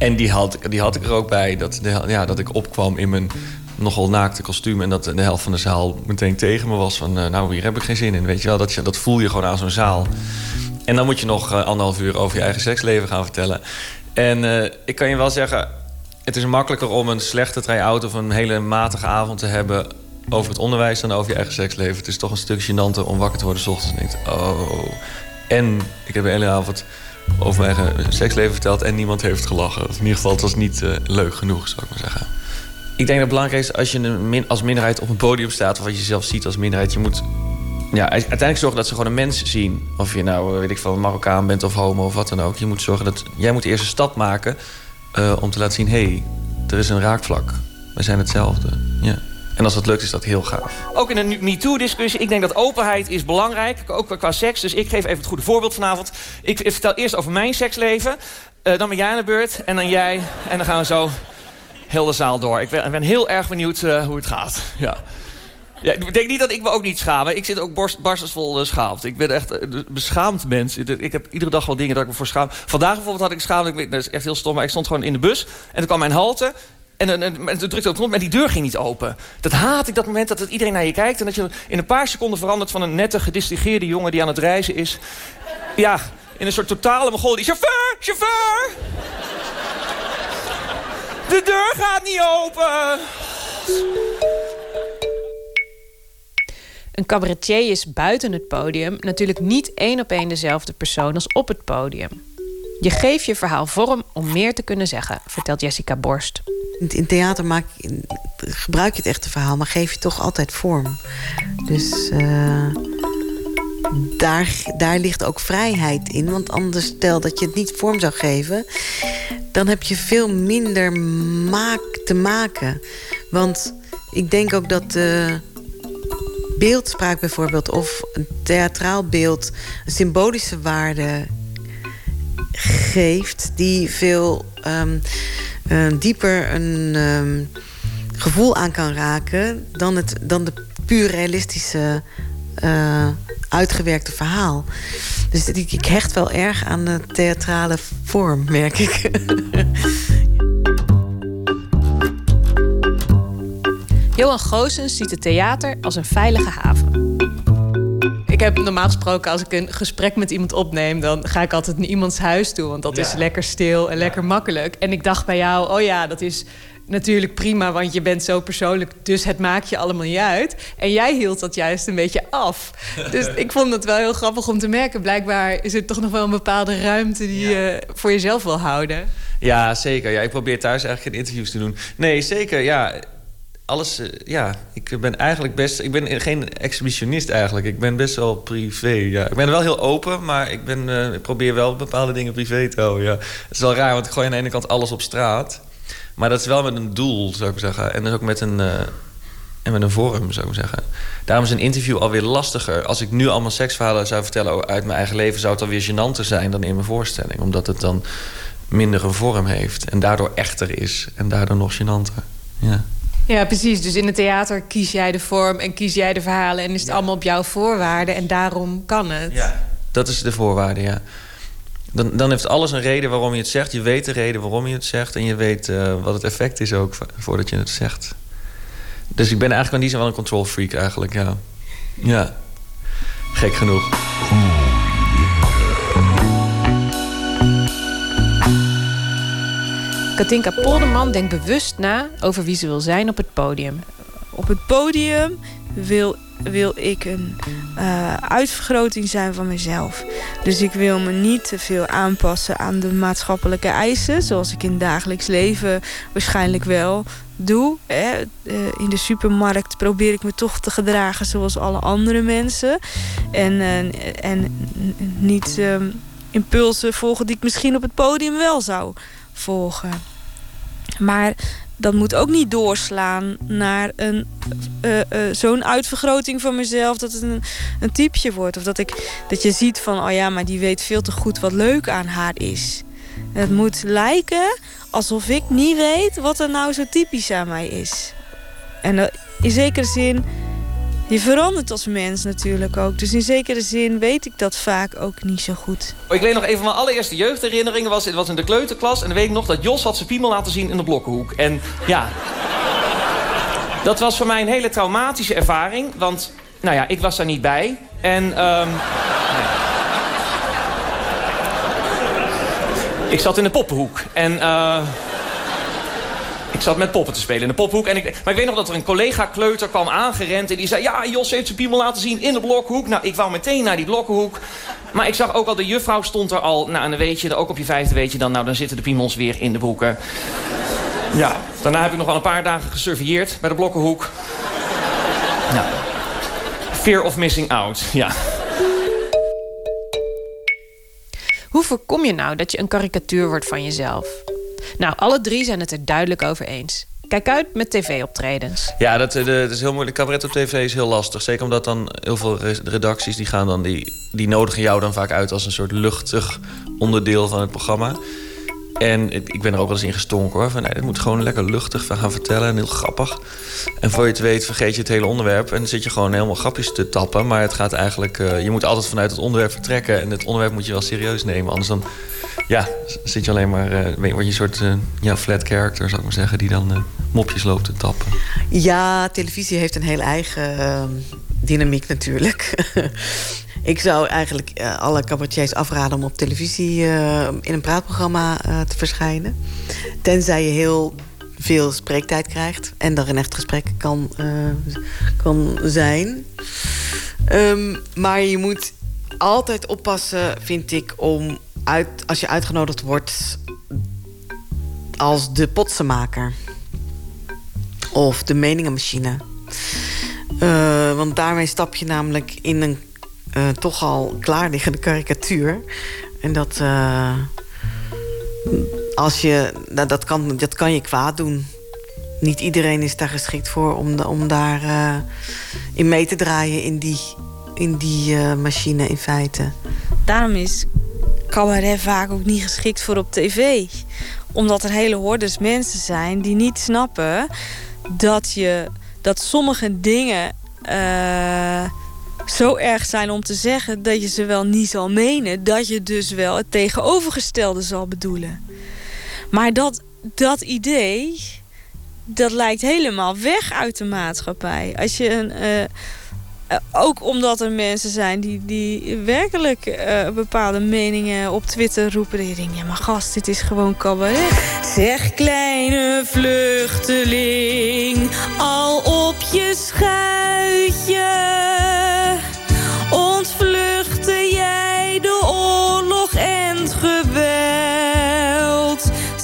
en die had, die had ik er ook bij. Dat, ja, dat ik opkwam in mijn nogal naakte kostuum... en dat de helft van de zaal meteen tegen me was van... Uh, nou, hier heb ik geen zin in, weet je wel. Dat, dat voel je gewoon aan zo'n zaal. En dan moet je nog uh, anderhalf uur over je eigen seksleven gaan vertellen. En uh, ik kan je wel zeggen... het is makkelijker om een slechte try-out... of een hele matige avond te hebben over het onderwijs... dan over je eigen seksleven. Het is toch een stuk gênanter om wakker te worden s ochtends... en denkt, oh... En ik heb de hele avond over mijn seksleven verteld en niemand heeft gelachen. Of in ieder geval, het was niet uh, leuk genoeg, zou ik maar zeggen. Ik denk dat het belangrijk is als je min als minderheid op een podium staat... of wat je zelf ziet als minderheid, je moet ja, uiteindelijk zorgen dat ze gewoon een mens zien. Of je nou, weet ik veel, Marokkaan bent of homo of wat dan ook. Je moet zorgen dat... Jij moet eerst een stap maken uh, om te laten zien... hé, hey, er is een raakvlak. We zijn hetzelfde. Ja. En als dat lukt, is dat heel gaaf. Ook in een MeToo-discussie. Ik denk dat openheid is belangrijk. Ook qua seks. Dus ik geef even het goede voorbeeld vanavond. Ik vertel eerst over mijn seksleven. Uh, dan ben jij aan de beurt. En dan jij. En dan gaan we zo heel de zaal door. Ik ben, heel erg benieuwd uh, hoe het gaat. Ja. Ik denk niet dat ik me ook niet schaam. Ik zit ook borst, barstensvol uh, schaamd. Ik ben echt een beschaamd mens. Ik heb iedere dag wel dingen dat ik me voor schaam. Vandaag bijvoorbeeld had ik schaamte. Dat is echt heel stom. Maar ik stond gewoon in de bus. En toen kwam mijn halte. En, en, en, en drukte op knop, maar die deur ging niet open. Dat haat ik, dat moment dat iedereen naar je kijkt... en dat je in een paar seconden verandert van een nette, gedistingeerde jongen... die aan het reizen is. Ja, in een soort totale mogol. Die chauffeur, chauffeur! De deur gaat niet open! Een cabaretier is buiten het podium natuurlijk niet één op één dezelfde persoon als op het podium. Je geeft je verhaal vorm om meer te kunnen zeggen, vertelt Jessica Borst. In theater maak, gebruik je het echte verhaal, maar geef je toch altijd vorm. Dus uh, daar, daar ligt ook vrijheid in. Want anders, stel dat je het niet vorm zou geven... dan heb je veel minder maak te maken. Want ik denk ook dat... Uh, beeldspraak bijvoorbeeld, of een theatraal beeld... een symbolische waarde geeft... die veel um, uh, dieper een um, gevoel aan kan raken... dan, het, dan de puur realistische uh, uitgewerkte verhaal. Dus ik, ik hecht wel erg aan de theatrale vorm, merk ik. Johan Goossens ziet het theater als een veilige haven. Ik heb normaal gesproken, als ik een gesprek met iemand opneem, dan ga ik altijd naar iemands huis toe. Want dat is lekker stil en lekker makkelijk. En ik dacht bij jou, oh ja, dat is natuurlijk prima, want je bent zo persoonlijk. Dus het maakt je allemaal niet uit. En jij hield dat juist een beetje af. Dus ik vond het wel heel grappig om te merken. Blijkbaar is er toch nog wel een bepaalde ruimte die je voor jezelf wil houden. Ja, zeker. Ja, ik probeer thuis eigenlijk geen interviews te doen. Nee, zeker. Ja, alles. eh, ja, ik ben eigenlijk best. Ik ben geen exhibitionist eigenlijk. Ik ben best wel privé. Ja. Ik ben wel heel open, maar ik, ben, eh, ik probeer wel bepaalde dingen privé te houden. Ja. Het is wel raar, want ik gooi aan de ene kant alles op straat. Maar dat is wel met een doel, zou ik zeggen. En dus ook met een. eh, en met een vorm, zou ik zeggen. Daarom is een interview alweer lastiger. Als ik nu allemaal seksverhalen zou vertellen uit mijn eigen leven... zou het alweer gênanter zijn dan in mijn voorstelling. Omdat het dan minder een vorm heeft. En daardoor echter is. En daardoor nog gênanter. Ja. Ja, precies. Dus in het theater kies jij de vorm en kies jij de verhalen... en is het allemaal op jouw voorwaarden en daarom kan het. Ja. Dat is de voorwaarde, ja. Dan, dan heeft alles een reden waarom je het zegt. Je weet de reden waarom je het zegt. En je weet eh, wat het effect is ook vo- voordat je het zegt. Dus ik ben eigenlijk aan die zin wel een control freak eigenlijk, ja. Ja. Gek genoeg. Katinka Polderman denkt bewust na over wie ze wil zijn op het podium. Op het podium wil, wil ik een eh, uitvergroting zijn van mezelf. Dus ik wil me niet te veel aanpassen aan de maatschappelijke eisen, zoals ik in het dagelijks leven waarschijnlijk wel doe. Hè. Eh, in de supermarkt probeer ik me toch te gedragen zoals alle andere mensen. En, eh, en niet ehm, impulsen volgen die ik misschien op het podium wel zou volgen. Maar dat moet ook niet doorslaan naar een, eh, eh, zo'n uitvergroting van mezelf dat het een, een typje wordt. Of dat, ik, dat je ziet van, oh ja, maar die weet veel te goed wat leuk aan haar is. Het moet lijken alsof ik niet weet wat er nou zo typisch aan mij is. En in zekere zin, je verandert als mens natuurlijk ook. Dus in zekere zin weet ik dat vaak ook niet zo goed. Ik weet nog een van mijn allereerste jeugdherinneringen. Was, het was in de kleuterklas. En dan weet ik nog dat Jos had zijn piemel laten zien in de blokkenhoek. En ja... Dat was voor mij een hele traumatische ervaring. Want, nou ja, ik was daar niet bij. En, ehm Ik zat in de poppenhoek. En, eh ik zat met poppen te spelen in de poppenhoek. En ik, maar ik weet nog dat er een collega kleuter kwam aangerend. En die zei, ja, Jos heeft zijn piemel laten zien in de blokkenhoek. Nou, ik wou meteen naar die blokkenhoek. Maar ik zag ook al, de juffrouw stond er al. Nou, en dan weet je, ook op je vijfde weet je dan... nou, dan zitten de piemels weer in de broeken. Ja, daarna heb ik nog wel een paar dagen gesurveilleerd bij de blokkenhoek. Ja. Fear of missing out, ja. Hoe voorkom je nou dat je een karikatuur wordt van jezelf? Nou, alle drie zijn het er duidelijk over eens. Kijk uit met tv-optredens. Ja, dat, eh, is heel moeilijk. Cabaret op tv is heel lastig. Zeker omdat dan heel veel re- redacties die gaan dan... Die, die nodigen jou dan vaak uit als een soort luchtig onderdeel van het programma. En ik ben er ook wel eens in gestonken hoor. Van, nee, het moet gewoon lekker luchtig gaan vertellen en heel grappig. En voor je het weet vergeet je het hele onderwerp... en zit je gewoon helemaal grapjes te tappen. Maar het gaat eigenlijk... eh, je moet altijd vanuit het onderwerp vertrekken... en het onderwerp moet je wel serieus nemen. Anders dan ja, zit je alleen maar... eh, word je soort eh, ja, flat character, zou ik maar zeggen... die dan eh, mopjes loopt te tappen. Ja, televisie heeft een heel eigen dynamiek natuurlijk. ik zou eigenlijk alle cabaretiers afraden om op televisie in een praatprogramma te verschijnen. Tenzij je heel veel spreektijd krijgt en er een echt gesprek kan, kan zijn. Ehm, maar je moet altijd oppassen, vind ik, om als je uitgenodigd wordt als de potsenmaker of de meningenmachine. Eh, want daarmee stap je namelijk in een eh, toch al klaarliggende karikatuur. En dat, eh, als je, nou, dat, kan, dat kan je kwaad doen. Niet iedereen is daar geschikt voor om, om daar in mee te draaien in die, in die machine in feite. Daarom is cabaret vaak ook niet geschikt voor op tv. Omdat er hele hordes mensen zijn die niet snappen dat, je, dat sommige dingen eh, zo erg zijn om te zeggen dat je ze wel niet zal menen. Dat je dus wel het tegenovergestelde zal bedoelen. Maar dat, dat idee, dat lijkt helemaal weg uit de maatschappij. Als je een, eh, Eh, ook omdat er mensen zijn die, die werkelijk uh, bepaalde meningen op Twitter roepen. Dat je denkt, ja maar gast, dit is gewoon cabaret. Zeg kleine vluchteling, al op je schuitje.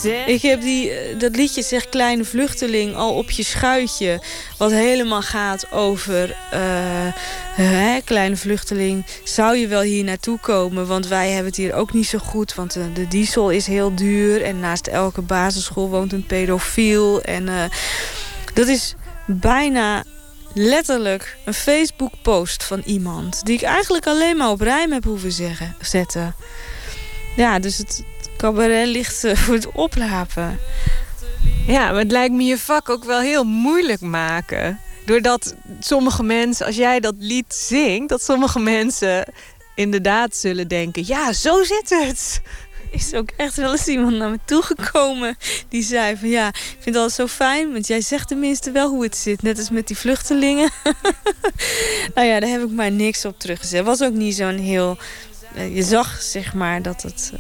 Ik heb die, eh, dat liedje Zeg Kleine Vluchteling al op je schuitje. Wat helemaal gaat over... Uh, kleine vluchteling, zou je wel hier naartoe komen? Want wij hebben het hier ook niet zo goed. Want uh, de diesel is heel duur. En naast elke basisschool woont een pedofiel. En dat is bijna letterlijk een Facebook-post van iemand... die ik eigenlijk alleen maar op rijm heb hoeven zeggen, zetten. Ja, dus het, cabaret ligt voor het oplapen. Ja, maar het lijkt me je vak ook wel heel moeilijk maken. Doordat sommige mensen, als jij dat lied zingt... dat sommige mensen inderdaad zullen denken... ja, zo zit het. Is ook echt wel eens iemand naar me toegekomen... die zei van ja, ik vind altijd zo fijn... want jij zegt tenminste wel hoe het zit. Net als met die vluchtelingen. nou ja, daar heb ik maar niks op teruggezet. was ook niet zo'n heel... Eh, je zag zeg maar dat het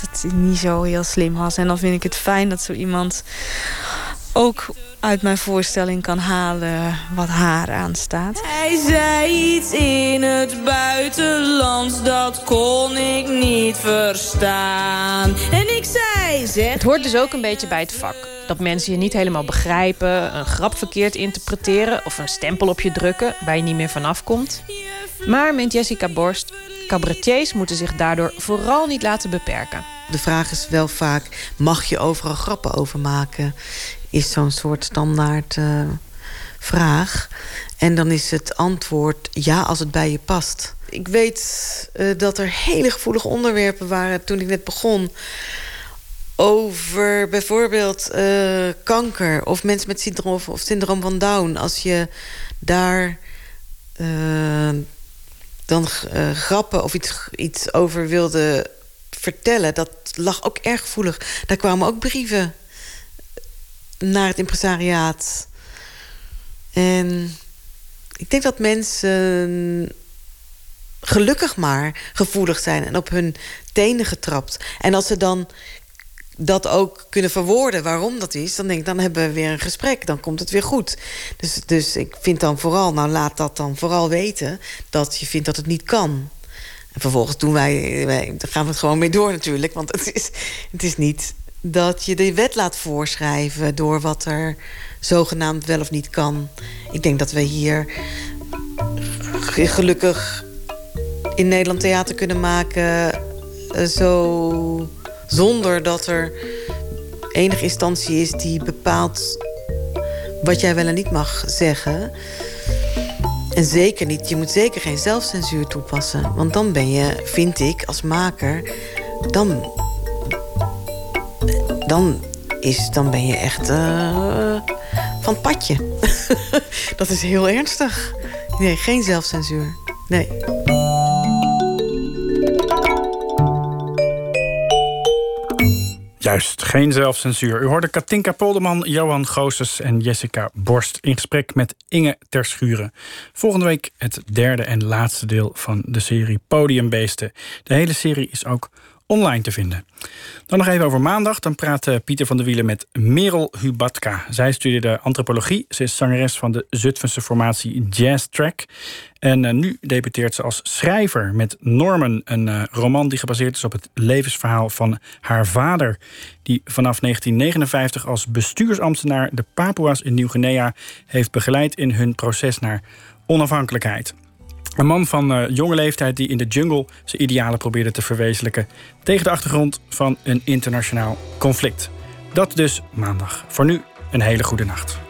dat niet zo heel slim was. En dan vind ik het fijn dat zo iemand ook uit mijn voorstelling kan halen wat haar aanstaat. Hij zei iets in het buitenland, dat kon ik niet verstaan. En ik zei, zeg... Het hoort dus ook een beetje bij het vak. Dat mensen je niet helemaal begrijpen, een grap verkeerd interpreteren... of een stempel op je drukken waar je niet meer vanaf komt. Maar, meent Jessica Borst, cabaretiers moeten zich daardoor vooral niet laten beperken. De vraag is wel vaak, mag je overal grappen over maken? Is zo'n soort standaard uh, vraag. En dan is het antwoord ja, als het bij je past. Ik weet uh, dat er hele gevoelige onderwerpen waren toen ik net begon over bijvoorbeeld uh, kanker of mensen met syndroom of, syndroom van Down. Als je daar dan grappen of iets, iets over wilde vertellen, dat lag ook erg gevoelig. Daar kwamen ook brieven naar het impresariaat. En ik denk dat mensen gelukkig maar gevoelig zijn en op hun tenen getrapt. En als ze dan dat ook kunnen verwoorden waarom dat is... dan denk ik, dan hebben we weer een gesprek. Dan komt het weer goed. Dus, dus ik vind dan vooral, nou laat dat dan vooral weten... dat je vindt dat het niet kan. En vervolgens doen wij, wij gaan we het gewoon mee door natuurlijk. Want het is, het is niet dat je de wet laat voorschrijven... door wat er zogenaamd wel of niet kan. Ik denk dat we hier gelukkig in Nederland theater kunnen maken... Eh, zo zonder dat er enige instantie is die bepaalt wat jij wel en niet mag zeggen. En zeker niet, je moet zeker geen zelfcensuur toepassen. Want dan ben je, vind ik, als maker... dan, dan, is, dan ben je echt uh, van het padje. dat is heel ernstig. Nee, geen zelfcensuur. Nee. Juist, geen zelfcensuur. U hoorde Katinka Polderman, Johan Goossens en Jessica Borst... in gesprek met Inge Terschuren. Volgende week het derde en laatste deel van de serie Podiumbeesten. De hele serie is ook online te vinden. Dan nog even over maandag. Dan praat eh, Pieter van der Wielen met Merel Hubatka. Zij studeerde antropologie. Ze is zangeres van de Zutphense formatie Jazz Track. En uh, nu debuteert ze als schrijver met Norman. Een uh, roman die gebaseerd is op het levensverhaal van haar vader. Die vanaf 1959 als bestuursambtenaar de Papua's in Nieuw-Guinea heeft begeleid in hun proces naar onafhankelijkheid. Een man van uh, jonge leeftijd die in de jungle zijn idealen probeerde te verwezenlijken. Tegen de achtergrond van een internationaal conflict. Dat dus maandag. Voor nu een hele goede nacht.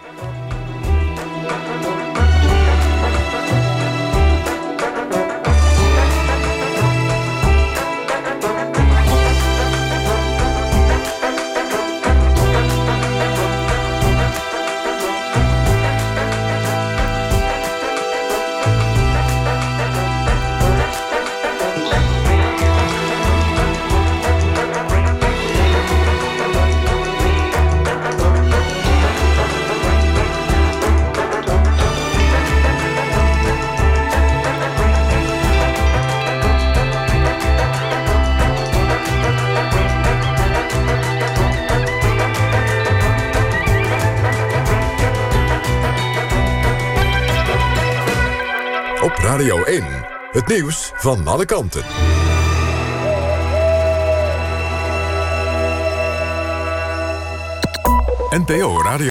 Radio 1. Het nieuws van alle kanten. NPO Radio